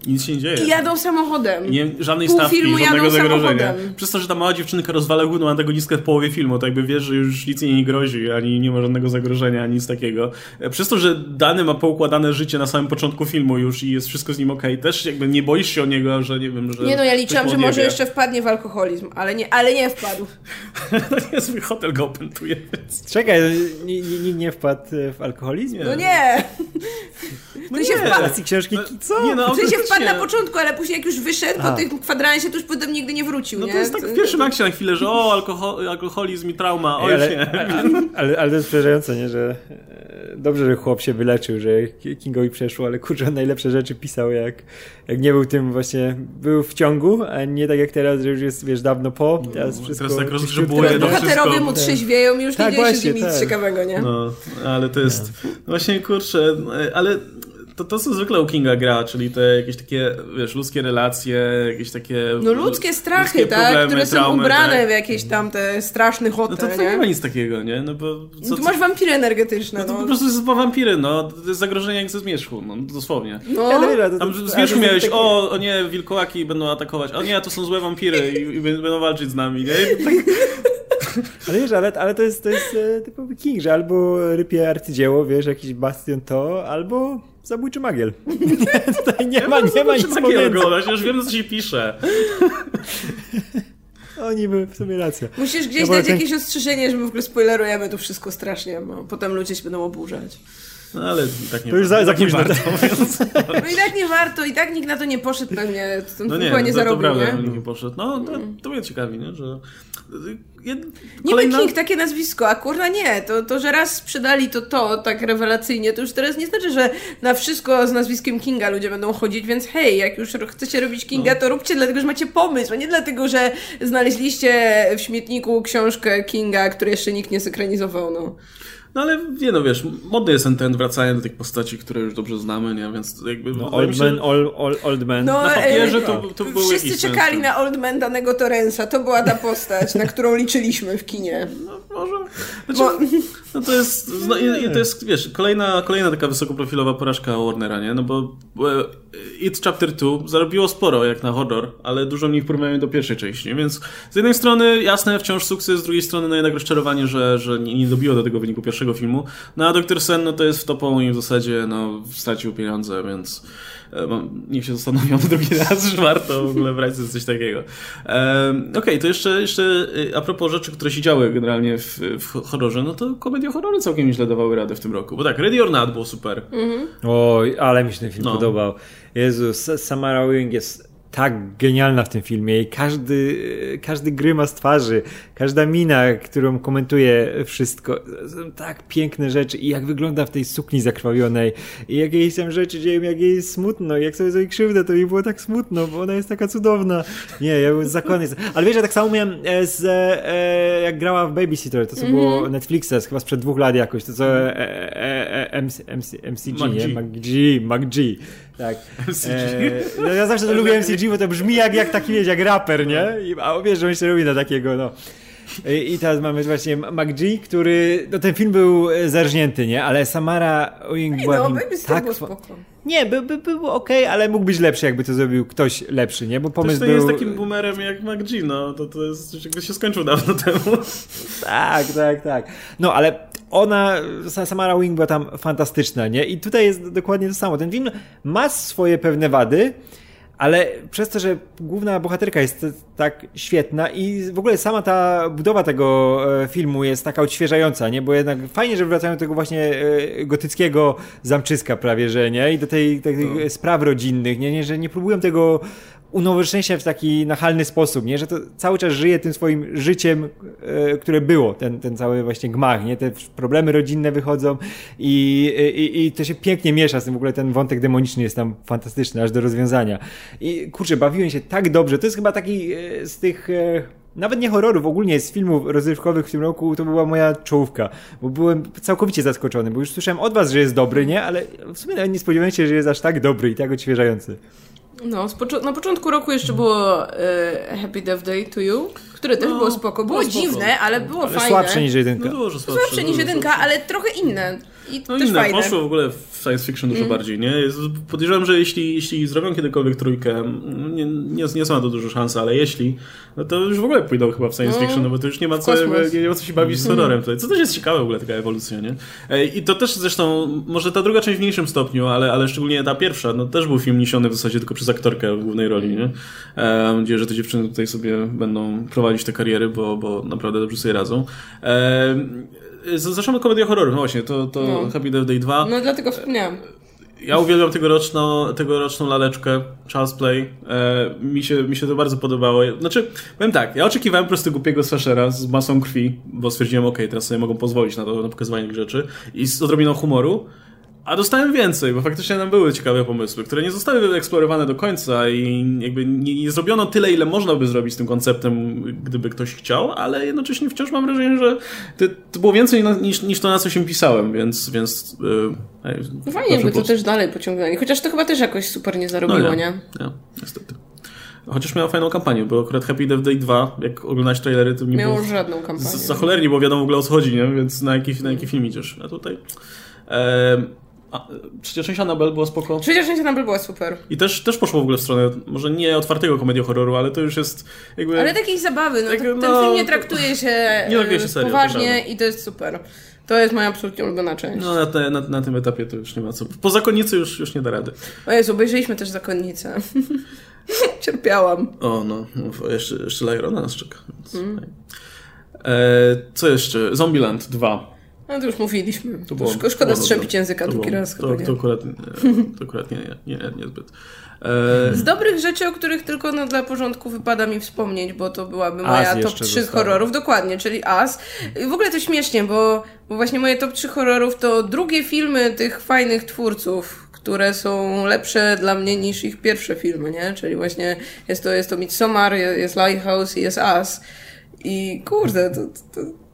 Nic się nie dzieje. I jadą samochodem. Nie, żadnej Pół stawki, filmu żadnego jadą zagrożenia. samochodem. Przez to, że ta mała dziewczynka rozwala główną antagonistkę w połowie filmu, to jakby wiesz, że już nic jej nie grozi, ani nie ma żadnego zagrożenia, ani nic takiego. E, Przez to, że Dany ma poukładane życie na samym początku filmu już i jest wszystko z nim okej, też jakby nie boisz się o niego, że nie wiem, że... Nie no, ja liczyłam, że może jeszcze wpadnie w alkoholizm, ale nie, ale nie wpadł. to nie swój hotel go opętuje. Czekaj, nie, nie, nie wpadł w alkoholizm? Nie. No nie! No To się nie. wpadł. Z książki co? Nie no, W sensie wpadł na autentycznie. początku, ale później jak już wyszedł po A. tym kwadransie, to już potem nigdy nie wrócił, No nie? to jest tak w pierwszym akcie na chwilę, że o, alkohol, alkoholizm i trauma, oj ale, nie. ale, ale, ale to jest przerażające, nie? Że e, dobrze, że chłop się wyleczył, że Kingowi przeszło, ale kurczę, on najlepsze rzeczy pisał, jak, jak nie był tym właśnie, był w ciągu, a nie tak jak teraz, że już jest, wiesz, dawno po. Teraz wszystko Teraz tak rozgrzebuje to bohaterowie mu trzeźwieją i już Tak, nie dzieje się z nimi nic tak. ciekawego, nie? No, ale to jest, właśnie kurczę, ale to, to co zwykle u Kinga gra, czyli te jakieś takie, wiesz, ludzkie relacje, jakieś takie... No ludzkie strachy, ludzkie tak? problemy, Które są traumy, ubrane tak. w jakieś tam te straszne No hoty, to, to nie? nie ma nic takiego, nie? No bo... Co, tu masz wampiry energetyczne, no to no. po prostu jest wampiry, no. To jest zagrożenie jak ze zmierzchu, no dosłownie. No, to- Tam to- z ale wierzchu to są miałeś, takie- o, o nie, wilkołaki będą atakować, o nie, to są złe wampiry i, i będą walczyć z nami, nie? Tak, Ale wiesz, ale, ale to jest, to jest e, typowy King, że albo rypie arcydzieło, wiesz, jakiś bastion to, albo zabójczy magiel. Tutaj nie ma, nie ma nic pomiędzy. oglądać, już wiem, co się pisze. Oni by w sumie racja. Musisz gdzieś bo dać ten- jakieś ostrzeżenie, że my w ogóle spoilerujemy to wszystko strasznie, bo potem ludzie się będą oburzać. No ale tak nie To już za- tak za nie późno. warto, więc... No i tak nie warto, i tak nikt na to nie poszedł pewnie, ten No nie, no nie to, to zarobił, prawda, nie? Nikt nie poszedł. No, to, to mnie ciekawi, nie? Że... Jed... Nie kolejna- ma King, takie nazwisko, a kurwa nie, to, to, że raz sprzedali to to tak rewelacyjnie, to już teraz nie znaczy, że na wszystko z nazwiskiem Kinga ludzie będą chodzić, więc hej, jak już chcecie robić Kinga, No. to róbcie dlatego, że macie pomysł, a nie dlatego, że znaleźliście w śmietniku książkę Kinga, której jeszcze nikt nie zekranizował, no. No ale nie no, wiesz, modny jest ten trend wracania do tych postaci, które już dobrze znamy, nie? Więc jakby... No, old się- man, old, old, old man. No, Na papierze e, to, to był Wszyscy czekali na Old Man danego Torensa, to była ta postać, na którą liczyliśmy w kinie. No. Znaczy, Bo- no to jest, no, to jest, wiesz, kolejna, kolejna taka wysokoprofilowa porażka Warnera, nie? No bo e, It Chapter 2 zarobiło sporo jak na horror, ale dużo mniej w porównaniu do pierwszej części, więc z jednej strony jasne, wciąż sukces, z drugiej strony no jednak rozczarowanie, że, że nie, nie dobiło do tego wyniku pierwszego filmu. No a Dr. Sen, no to jest w topą i w zasadzie, no, stracił pieniądze, więc e, niech się zastanowią drugi raz, że warto w ogóle brać coś takiego. Okej, to jeszcze, jeszcze y, a propos rzeczy, które się działy generalnie w, w horrorze, no to komedie horrory całkiem nieźle dawały radę w tym roku. Bo tak, Ready or Not było super. Oj, ale mi się ten film No. podobał. Jezus, Samara Weaving jest tak genialna w tym filmie i każdy, każdy grymas twarzy, każda mina, którą komentuje wszystko, są tak piękne rzeczy i jak wygląda w tej sukni zakrwawionej i jak jej tam rzeczy dzieją, jak jej jest smutno, jak sobie zrobi krzywdę, to mi było tak smutno, bo ona jest taka cudowna. Nie, ja byłem zakonny. Ale wiesz, ja tak samo miałem e, z, e, jak grała w Babysitter, to co było Netflixa, chyba sprzed dwóch lat jakoś, to co e, e, e, MC, MC, MCG, nie? McG. McG, McG, tak. E, no ja zawsze to lubię MCG, bo to brzmi jak, jak taki, wiesz, jak raper, nie? I, a wiesz, że on się robi na takiego, no. I i teraz mamy właśnie McG, który, no ten film był e, zarżnięty, nie? Ale Samara Ewing była No, tak... było spoko. Nie, by, by, był okej, ale mógł być lepszy, jakby to zrobił ktoś lepszy, nie? Bo Też pomysł to nie był... jest takim boomerem jak McG, no to, to jest coś, jakby się skończył dawno temu. Tak, tak, tak. No, ale ona, Sa- Samara Wing była tam fantastyczna, nie? I tutaj jest dokładnie to samo. Ten film ma swoje pewne wady, ale przez to, że główna bohaterka jest tak świetna i w ogóle sama ta budowa tego e, filmu jest taka odświeżająca, nie? Bo jednak fajnie, że wracają do tego właśnie e, gotyckiego zamczyska prawie, że nie? I do tej, tych No. spraw rodzinnych, nie? nie? Że nie próbują tego unowocześniać w taki nachalny sposób, nie? Że to cały czas żyje tym swoim życiem, e, które było, ten, ten cały właśnie gmach, nie? Te problemy rodzinne wychodzą i, i, i to się pięknie miesza z tym, w ogóle ten wątek demoniczny jest tam fantastyczny, aż do rozwiązania. I kurczę, bawiłem się tak dobrze, to jest chyba taki e, z tych... E, nawet nie horrorów, ogólnie z filmów rozrywkowych w tym roku to była moja czołówka, bo byłem całkowicie zaskoczony, bo już słyszałem od was, że jest dobry, nie? Ale w sumie nawet nie spodziewałem się, że jest aż tak dobry i tak odświeżający. No, poczu- na początku roku jeszcze było e, Happy Death Day to You, które też No, było spoko. Było, było spoko. dziwne, ale było Ale fajne. słabsze niż jedynka. No dużo słabsze. Słabsze niż dużo jedynka, słabsze. ale trochę inne. I No też inne, fajne. poszło w ogóle w science fiction dużo bardziej, nie? Podejrzewam, że jeśli, jeśli zrobią kiedykolwiek trójkę, nie, nie, nie są na to dużo szans, ale jeśli, no to już w ogóle pójdą chyba w science No, fiction, no bo to już nie ma co, nie, nie ma co się bawić z horrorem tutaj. Co też jest ciekawe w ogóle, taka ewolucja, nie? E, I to też zresztą, może ta druga część w mniejszym stopniu, ale, ale szczególnie ta pierwsza, no też był film niesiony w zasadzie tylko przez aktorkę w głównej roli, nie? E, mam nadzieję, że te dziewczyny tutaj sobie będą prowadzić te kariery, bo, bo naprawdę dobrze sobie radzą. Z- Zaczynamy komedię horroru, no właśnie, to, to No. Happy Death Day 2. No dlatego wspomniałam. Ja uwielbiam tegoroczną, tegoroczną laleczkę Charles Play. E, mi, się, mi się to bardzo podobało. Znaczy, powiem tak, ja oczekiwałem po prostu głupiego slashera z masą krwi, bo stwierdziłem, okej, teraz sobie mogą pozwolić na to, na pokazywanie tych rzeczy i z odrobiną humoru. A dostałem więcej, bo faktycznie tam były ciekawe pomysły, które nie zostały wyeksplorowane do końca i jakby nie, nie zrobiono tyle, ile można by zrobić z tym konceptem, gdyby ktoś chciał, ale jednocześnie wciąż mam wrażenie, że to, to było więcej na, niż, niż to, na co się pisałem, więc... więc yy, no Fajnie, by to też dalej pociągnęli, chociaż to chyba też jakoś super nie zarobiło, no nie? nie? Nie, niestety. Chociaż miał fajną kampanię, bo akurat Happy Death Day 2, jak oglądać trailery, to nie Miało było... żadną kampanię. Za cholernie, bo wiadomo w ogóle o co chodzi, nie? Więc na jaki, na jaki film idziesz? A tutaj... E, a, trzecia część Annabelle była spoko. Część Annabelle była super. I też, też poszło w ogóle w stronę, może nie otwartego komedii-horroru, ale to już jest jakby... Ale takiej zabawy, no, Tak, ten no, film nie traktuje się, nie traktuje się serio, poważnie i to jest super. To jest moja absolutnie ulubiona część. No na, te, na, na, tym etapie to już nie ma co. Po zakonnicy już, już nie da rady. O Jezu, obejrzeliśmy też Zakonnicę. Cierpiałam. O no, no jeszcze, jeszcze Lyrona nas czeka. Więc, mm. e, co jeszcze? Zombieland 2. No to już mówiliśmy. To było, Szko szkoda strzępić języka drugi było, raz. To, chyba to, akurat, nie, to akurat nie, nie, nie, niezbyt. E... Z dobrych rzeczy, o których tylko no, dla porządku wypada mi wspomnieć, bo to byłaby moja top 3 zostało. horrorów. Dokładnie, czyli As. W ogóle to śmiesznie, bo, bo właśnie moje top 3 horrorów to drugie filmy tych fajnych twórców, które są lepsze dla mnie niż ich pierwsze filmy, nie? Czyli właśnie jest to, jest to Midsommar, jest Lighthouse i jest As. I kurde, to, to,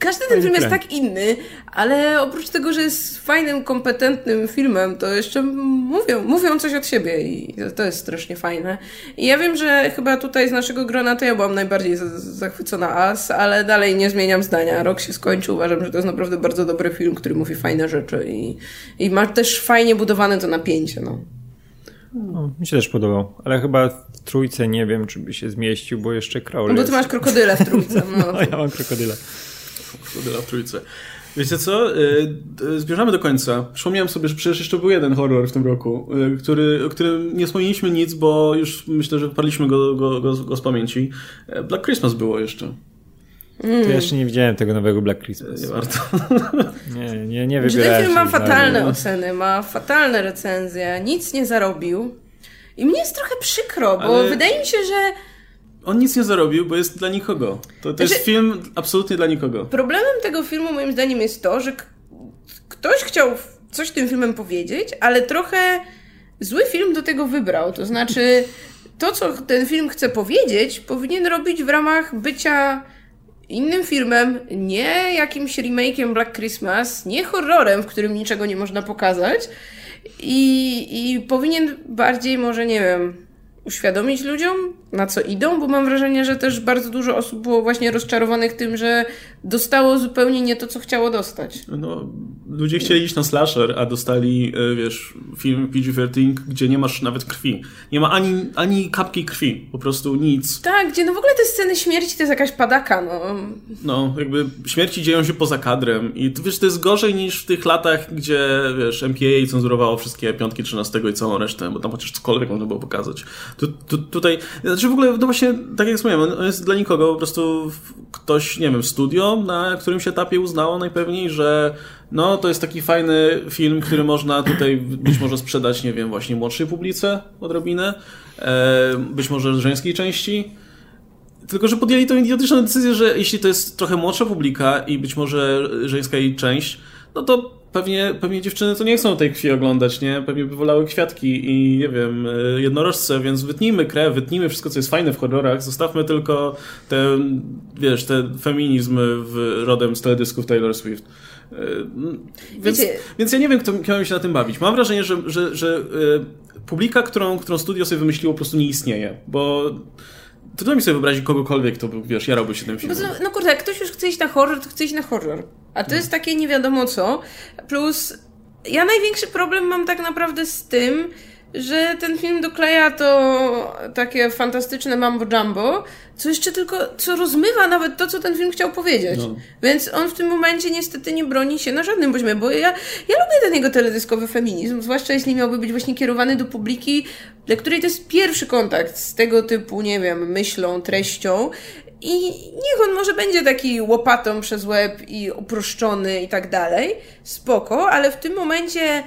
każdy ten Fajny film jest tak inny, ale oprócz tego, że jest fajnym, kompetentnym filmem, to jeszcze mówią, mówią coś od siebie i to jest strasznie fajne. I ja wiem, że chyba tutaj z naszego grona to ja byłam najbardziej zachwycona As, ale dalej nie zmieniam zdania. Rok się skończył, uważam, że to jest naprawdę bardzo dobry film, który mówi fajne rzeczy i, i ma też fajnie budowane to napięcie, no. No, mi się też podobał, ale chyba w trójce nie wiem, czy by się zmieścił, bo jeszcze Crowley No bo ty masz krokodyle w trójce, no. No, ja mam krokodyla. Krokodyla w trójce. Wiecie co? Y, Zbierzamy do końca. Przypomniałem sobie, że przecież jeszcze był jeden horror w tym roku, y, który, o którym nie wspomnieliśmy nic, bo już myślę, że wyparliśmy go, go, go, go z pamięci. E, Black Christmas było jeszcze. To ja jeszcze nie widziałem tego nowego Black Christmas. Nie warto. Nie, nie, nie Że ten wybierałem film ma na fatalne oceny, ma fatalne recenzje, nic nie zarobił. I mnie jest trochę przykro, bo Ale- wydaje mi się, że On nic nie zarobił, bo jest dla nikogo. To, to jest Znaczy- film absolutnie dla nikogo. problemem tego filmu moim zdaniem jest to, że ktoś chciał coś tym filmem powiedzieć, ale trochę zły film do tego wybrał. To znaczy, to co ten film chce powiedzieć, powinien robić w ramach bycia innym filmem, nie jakimś remake'iem Black Christmas, nie horrorem, w którym niczego nie można pokazać. I, I powinien bardziej, może nie wiem, uświadomić ludziom, na co idą, bo mam wrażenie, że też bardzo dużo osób było właśnie rozczarowanych tym, że dostało zupełnie nie to, co chciało dostać. No, ludzie chcieli iść na slasher, a dostali, e, wiesz, film PG-13, gdzie nie masz nawet krwi. Nie ma ani, ani kapki krwi, po prostu nic. Tak, gdzie no w ogóle te sceny śmierci to jest jakaś padaka, no. No, jakby śmierci dzieją się poza kadrem i wiesz, to jest gorzej niż w tych latach, gdzie, wiesz, MPA cenzurowało wszystkie piątki 13 i całą resztę, bo tam chociaż cokolwiek można było pokazać. Tu, tu, tutaj, znaczy w ogóle, no właśnie, tak jak wspomniałem, on jest dla nikogo, po prostu ktoś, nie wiem, studio na którymś etapie uznało najpewniej, że no, to jest taki fajny film, który można tutaj być może sprzedać, nie wiem, właśnie młodszej publice odrobinę, e, być może żeńskiej części, tylko, że podjęli tą idiotyczną decyzję, że jeśli to jest trochę młodsza publika i być może żeńska jej część, no to pewnie, pewnie dziewczyny to nie chcą tej krwi oglądać, nie? Pewnie by wolały kwiatki i, nie wiem, y, jednorożce, więc wytnijmy krew, wytnijmy wszystko, co jest fajne w horrorach, zostawmy tylko ten, wiesz, ten feminizm w, rodem z teledysków Taylor Swift. Y, Więc, Wiecie- więc ja nie wiem, kto, miał się na tym bawić. Mam wrażenie, że, że, że y, publika, którą, którą studio sobie wymyśliło, po prostu nie istnieje, bo trudno mi sobie wyobrazić kogokolwiek, kto by, wiesz, jarałby się tym Bo filmem. no kurde, jak ktoś już chce iść na horror, to chce iść na horror. A to jest takie nie wiadomo co. Plus, ja największy problem mam tak naprawdę z tym, że ten film dokleja to takie fantastyczne mambo jumbo, co jeszcze tylko, co rozmywa nawet to, co ten film chciał powiedzieć. No. Więc on w tym momencie niestety nie broni się na żadnym poziomie, bo ja, ja lubię ten jego teledyskowy feminizm, zwłaszcza jeśli miałby być właśnie kierowany do publiki, dla której to jest pierwszy kontakt z tego typu, nie wiem, myślą, treścią. I niech on może będzie taki łopatą przez łeb i uproszczony i tak dalej, spoko, ale w tym momencie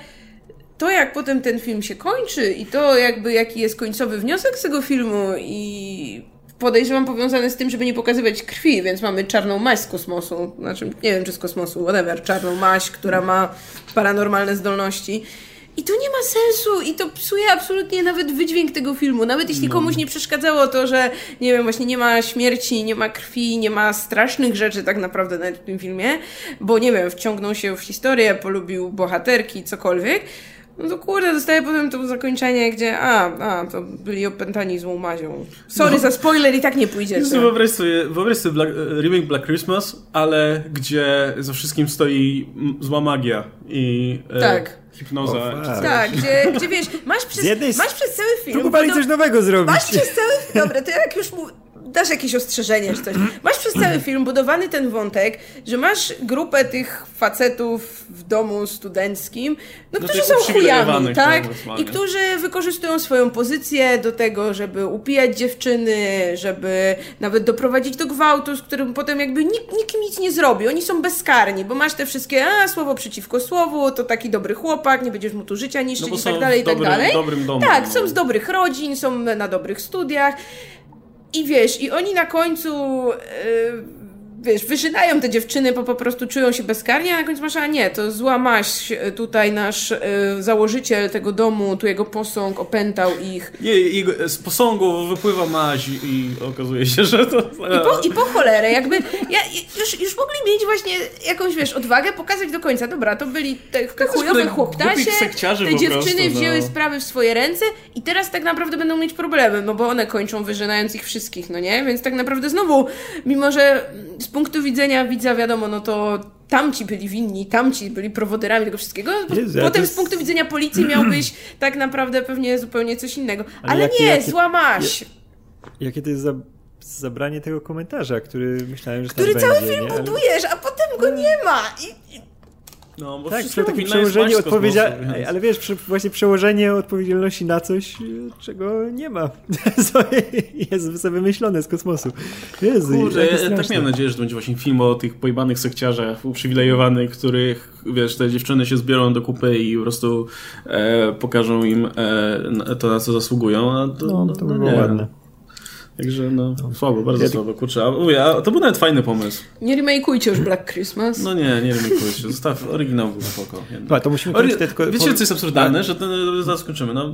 to, jak potem ten film się kończy i to jakby jaki jest końcowy wniosek z tego filmu i podejrzewam powiązane z tym, żeby nie pokazywać krwi, więc mamy czarną maść z kosmosu, znaczy nie wiem czy z kosmosu, whatever, czarną maść, która ma paranormalne zdolności. I to nie ma sensu i to psuje absolutnie nawet wydźwięk tego filmu. Nawet jeśli komuś nie przeszkadzało to, że nie wiem, właśnie nie ma śmierci, nie ma krwi, nie ma strasznych rzeczy tak naprawdę nawet w tym filmie, bo nie wiem, wciągnął się w historię, polubił bohaterki, cokolwiek. No to kurde, dostaje potem to zakończenie, gdzie a, a, to byli opętani złą mazią. Sorry No. za spoiler i tak nie pójdziecie. Jezu, wyobraź sobie, wyobraź sobie Black, remake Black Christmas, ale gdzie za wszystkim stoi zła magia i e, Tak. hipnoza. O, czy fuck. coś. Tak, gdzie, gdzie wiesz, masz przez, jednej masz przez cały film... Próbowali coś nowego zrobić. Masz przez cały... Dobra, to jak już mu... dasz jakieś ostrzeżenie czy coś. Masz przez cały film budowany ten wątek, że masz grupę tych facetów w domu studenckim, no, którzy są chujami, tak? I którzy wykorzystują swoją pozycję do tego, żeby upijać dziewczyny, żeby nawet doprowadzić do gwałtu, z którym potem jakby nikt, nikt nic nie zrobi. Oni są bezkarni, bo masz te wszystkie, a słowo przeciwko słowu, to taki dobry chłopak, nie będziesz mu tu życia niszczyć No i tak dalej, i tak dalej. dobrym domu, tak, no. są z dobrych rodzin, są na dobrych studiach. I wiesz, i oni na końcu, yy, wiesz, wyżynają te dziewczyny, bo po prostu czują się bezkarnie, a na końcu masz, a nie, to zła maść, yy, tutaj nasz yy, założyciel tego domu, tu jego posąg opętał ich. Nie, jego, z posągu wypływa maź i, i okazuje się, że to... I po, I po cholerę, jakby, ja, już, już mogli mieć właśnie jakąś, wiesz, odwagę pokazać do końca, dobra, to byli te, te chujowe chłoptasie, te dziewczyny prostu, wzięły no. sprawy w swoje ręce i teraz tak naprawdę będą mieć problemy, no bo one kończą wyżynając ich wszystkich, no nie? Więc tak naprawdę znowu, mimo że punktu widzenia widza wiadomo, no to tamci byli winni, tamci byli prowoderami tego wszystkiego, Jezu, potem jest- z punktu widzenia policji miałbyś tak naprawdę pewnie zupełnie coś innego. Ale Ale, jakie- nie, jakie-. Jakie to jest za, zabranie tego komentarza, który myślałem, że który cały będzie, film nie? Budujesz, a potem go nie ma. I No, bo Tak, wszystko takie przełożenie odpowiedzialności, ale wiesz, przy, właśnie przełożenie odpowiedzialności na coś, e, czego nie ma. Jest sobie wymyślone z kosmosu. Jezu, Kurde, ja, tak miałem nadzieję, że to będzie właśnie film o tych pojebanych sekciarzach uprzywilejowanych, których, wiesz, te dziewczyny się zbiorą do kupy i po prostu e, pokażą im e, to, na co zasługują, to, No, to by było nie. ładne. Także no, słabo, bardzo Ja- słabo, kurczę. A, mówię, a to był nawet fajny pomysł. nie remakeujcie już Black Christmas. No nie, nie remikujcie, zostaw oryginał był spoko. Dobra, to musimy Ory- tylko... Wiecie, co jest absurdalne? Że ten, zaraz skończymy, no,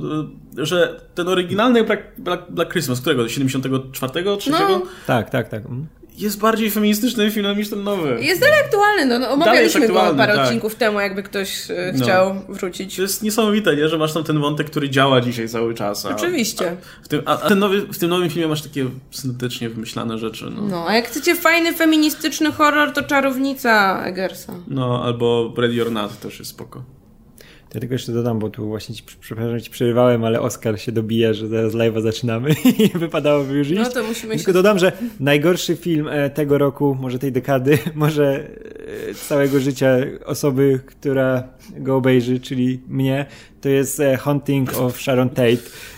że ten oryginalny Black, Black, Black Christmas, którego? 74? 3? No. Tak, tak, tak. Mm. Jest bardziej feministycznym filmem niż ten nowy. Jest dalej aktualny, no, no omawialiśmy go parę tak. odcinków temu, jakby ktoś e, No. chciał wrócić. To jest niesamowite, nie? że masz tam ten wątek, który działa dzisiaj cały czas. A, Oczywiście. W tym, a, a ten nowy, w tym nowym filmie masz takie syntetycznie wymyślane rzeczy. No, no. No, a jak chcecie fajny feministyczny horror, to Czarownica Eggersa. albo Ready or Not też jest spoko. Ja tylko jeszcze dodam, bo tu właśnie ci, przepraszam, ci przerywałem, ale Oskar się dobija, że zaraz live'a zaczynamy i wypadałoby już iść. No to musimy Tylko się... dodam, że najgorszy film e, tego roku, może tej dekady, może e, całego życia osoby, która go obejrzy, czyli mnie, to jest e, Haunting of Sharon Tate,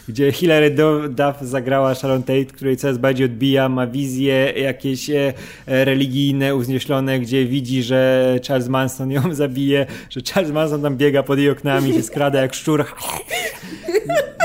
gdzie Hilary Duff zagrała Sharon Tate, której coraz bardziej odbija, ma wizje jakieś e, e, religijne, uznieślone, gdzie widzi, że Charles Manson ją zabije, że Charles Manson tam biega pod jej oknami, się skrada jak szczur.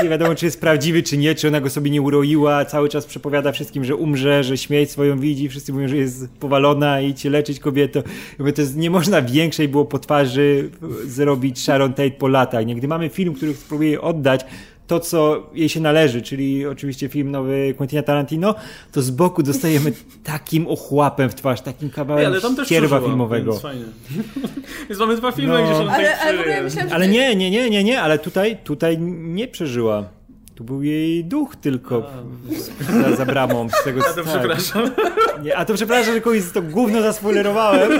Nie wiadomo, czy jest prawdziwy, czy nie, czy ona go sobie nie uroiła, cały czas przepowiada wszystkim, że umrze, że śmierć swoją widzi, wszyscy mówią, że jest powalona i cię leczyć kobieto. Jakby to jest, nie można większej było po twarzy zrobić Sharon Tate po latach. Nie? Gdy mamy film, który spróbuje oddać to, co jej się należy, czyli oczywiście film nowy Quentina Tarantino, to z boku dostajemy takim ochłapem w twarz, takim kawałem ale tam też kierwa filmowego. Więc fajnie. więc mamy dwa filmy, No. gdzie się Ale, ale że Ale nie, nie, nie, nie, nie, ale tutaj, tutaj nie przeżyła. Tu był jej duch tylko za, za bramą. Z tego, A to tak. przepraszam. Nie, a to przepraszam, że kogoś to gówno zaspoilerowałem.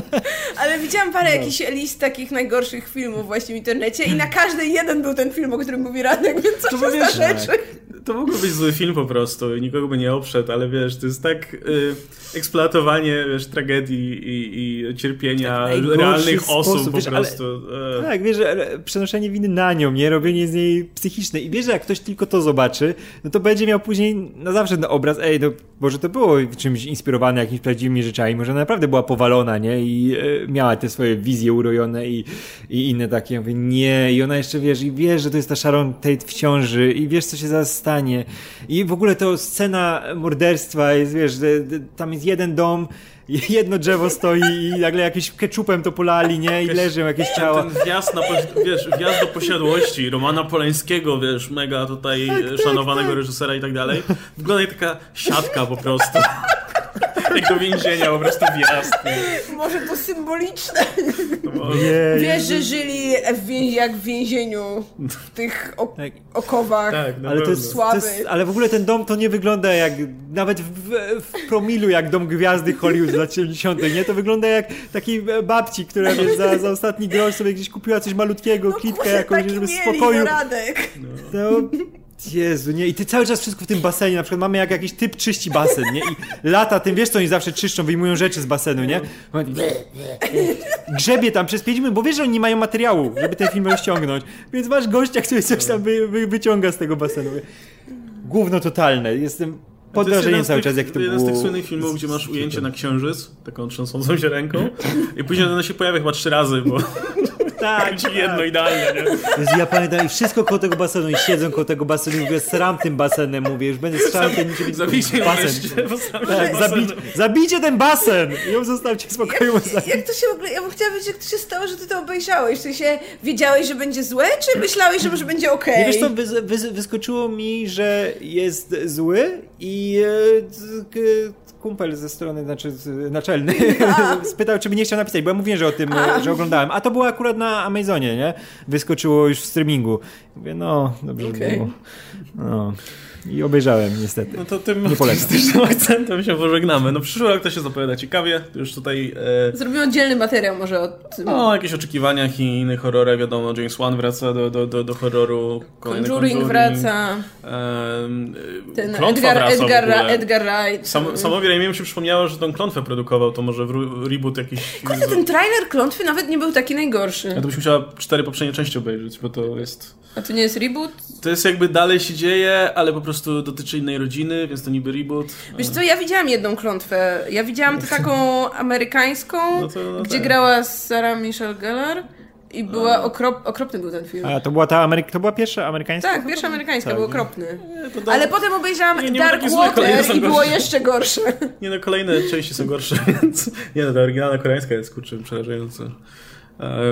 Ale widziałam No. parę jakichś list takich najgorszych filmów właśnie w internecie i na każdy jeden był ten film, o którym mówi Radek, więc co To za wiesz, rzeczy? To mógłby być zły film po prostu i nikogo by nie oprzedł, ale wiesz, to jest tak y, eksploatowanie wiesz, tragedii i, i cierpienia Tak, realnych osób po wiesz, ale- prostu. e. Tak, wiesz, że ale przenoszenie winy na nią, nie? Robienie z niej psychicznej. I wiesz, że jak ktoś tylko to zobaczy, no to będzie miał później na zawsze ten obraz, ej, no może to było czymś inspirowane jakimiś prawdziwymi rzeczami, może naprawdę była powalona, nie? I e, miała te swoje wizje urojone i, i inne takie. Ja mówię, nie, i ona jeszcze wiesz, i wiesz, że to jest ta Sharon Tate w ciąży, i wiesz, co się zaraz stanie. I w ogóle to scena morderstwa jest, wiesz, tam jest jeden dom, jedno drzewo stoi i nagle jakimś keczupem to polali, nie? I leżą jakieś ciała. Ten wjazd, na, wiesz, wjazd do posiadłości Romana Polańskiego, wiesz, mega tutaj tak, tak szanowanego tak, reżysera i tak dalej. Wygląda jak taka siatka po prostu. Jak do więzienia, po prostu wjazd. Może to symboliczne. Nie, Wiesz, że żyli w jak w więzieniu, w tych ok tak. okowach. Tak, ale to jest, to jest, Ale w ogóle ten dom to nie wygląda jak, nawet w, w promilu, jak dom gwiazdy Hollywood z lat 70. Nie? To wygląda jak takiej babci, która wiesz, za, za ostatni grosz sobie gdzieś kupiła coś malutkiego, no, klitkę jakąś, żeby w spokoju. Radek. No. Jezu, nie, i ty cały czas wszystko w tym basenie, na przykład mamy jak jakiś typ czyści basen, nie, i lata tym, wiesz co oni zawsze czyszczą, wyjmują rzeczy z basenu, nie? Grzebie tam przez 5 minut, bo wiesz, że oni nie mają materiału, żeby ten film rozciągnąć, więc masz gościa, który coś tam wy, wy, wyciąga z tego basenu. Gówno totalne, jestem pod wrażeniem cały czas, jak to jeden było... z tych słynnych filmów, gdzie masz ujęcie na księżyc, taką trzęsącą się ręką i później ona się pojawia chyba trzy razy, bo tak, tak. jedno idealnie, nie? Ja pamiętam i wszystko koło tego basenu i siedzą koło tego basenu i mówię, sram tym basenem, mówię, już będę strzelał ten niczym Zabijcie basen. tak, zabi zabijcie ten basen i ją zostawcie spokoju. Jak, jak to się w ogóle, ja bym chciała wiedzieć, jak to się stało, że ty to obejrzałeś. Czy się wiedziałeś, że będzie złe, czy myślałeś, że może będzie okej? Okay? Nie, wiesz co, wy, wy, wyskoczyło mi, że jest zły i e, kumpel ze strony, znaczy naczelny, spytał, czy by nie chciał napisać, bo ja mówiłem, że o tym, A. że oglądałem. A to było akurat na Amazonie, nie? Wyskoczyło już w streamingu. Mówię, no, dobrze okay. było. No. I obejrzałem niestety. No to tym optymistycznym akcentem się pożegnamy. No przyszły rok to się zapowiada ciekawie. Już tutaj... E... Zrobimy oddzielny materiał może o tym. No, o jakichś oczekiwaniach i innych horrorach. Wiadomo, James Wan wraca do, do, do, do horroru. Conjuring, Conjuring wraca. E, Ten Klątwa Edgar, wraca Edgar, Edgar Wright. Sam, samowi Raimiemu się przypomniało, że tą klątwę produkował. To może reboot jakiś... Kurde, ten trailer klątwy nawet nie był taki najgorszy. Ja to byś musiała cztery poprzednie części obejrzeć, bo to jest... A to nie jest reboot? To jest jakby dalej się dzieje, ale po prostu dotyczy innej rodziny, więc to niby reboot. Wiesz co, ja widziałam jedną klątwę. Ja widziałam tę taką amerykańską, no to, no gdzie tak. grała Sarah Michelle Gellar. I była okrop, okropny był ten film. A to była ta Ameryka, to była pierwsza amerykańska? Tak, pierwsza amerykańska, tak. był okropny. Nie, Ale potem obejrzałam nie, nie Dark Water i było jeszcze gorsze. Nie no, kolejne części są gorsze, więc nie no, ta oryginalna koreańska jest kurczę przerażająca.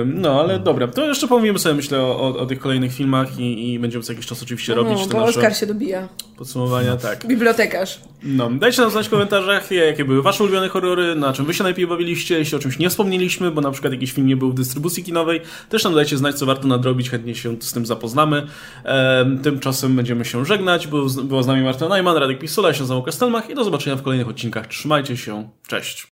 No, ale dobra, to jeszcze pomówimy sobie, myślę, o, o tych kolejnych filmach i, i będziemy co jakiś czas oczywiście no, robić te bo nasze... Oskar się dobija. Podsumowania, tak. Bibliotekarz. No, dajcie nam znać w komentarzach, jakie były wasze ulubione horrory, na czym wy się najlepiej bawiliście, jeśli o czymś nie wspomnieliśmy, bo na przykład jakiś film nie był w dystrybucji kinowej, też nam dajcie znać, co warto nadrobić, chętnie się z tym zapoznamy. tymczasem będziemy się żegnać, bo była z nami Marta Najman, Radek Pisula, ja się nazywam Kastelmach i do zobaczenia w kolejnych odcinkach. Trzymajcie się, cześć!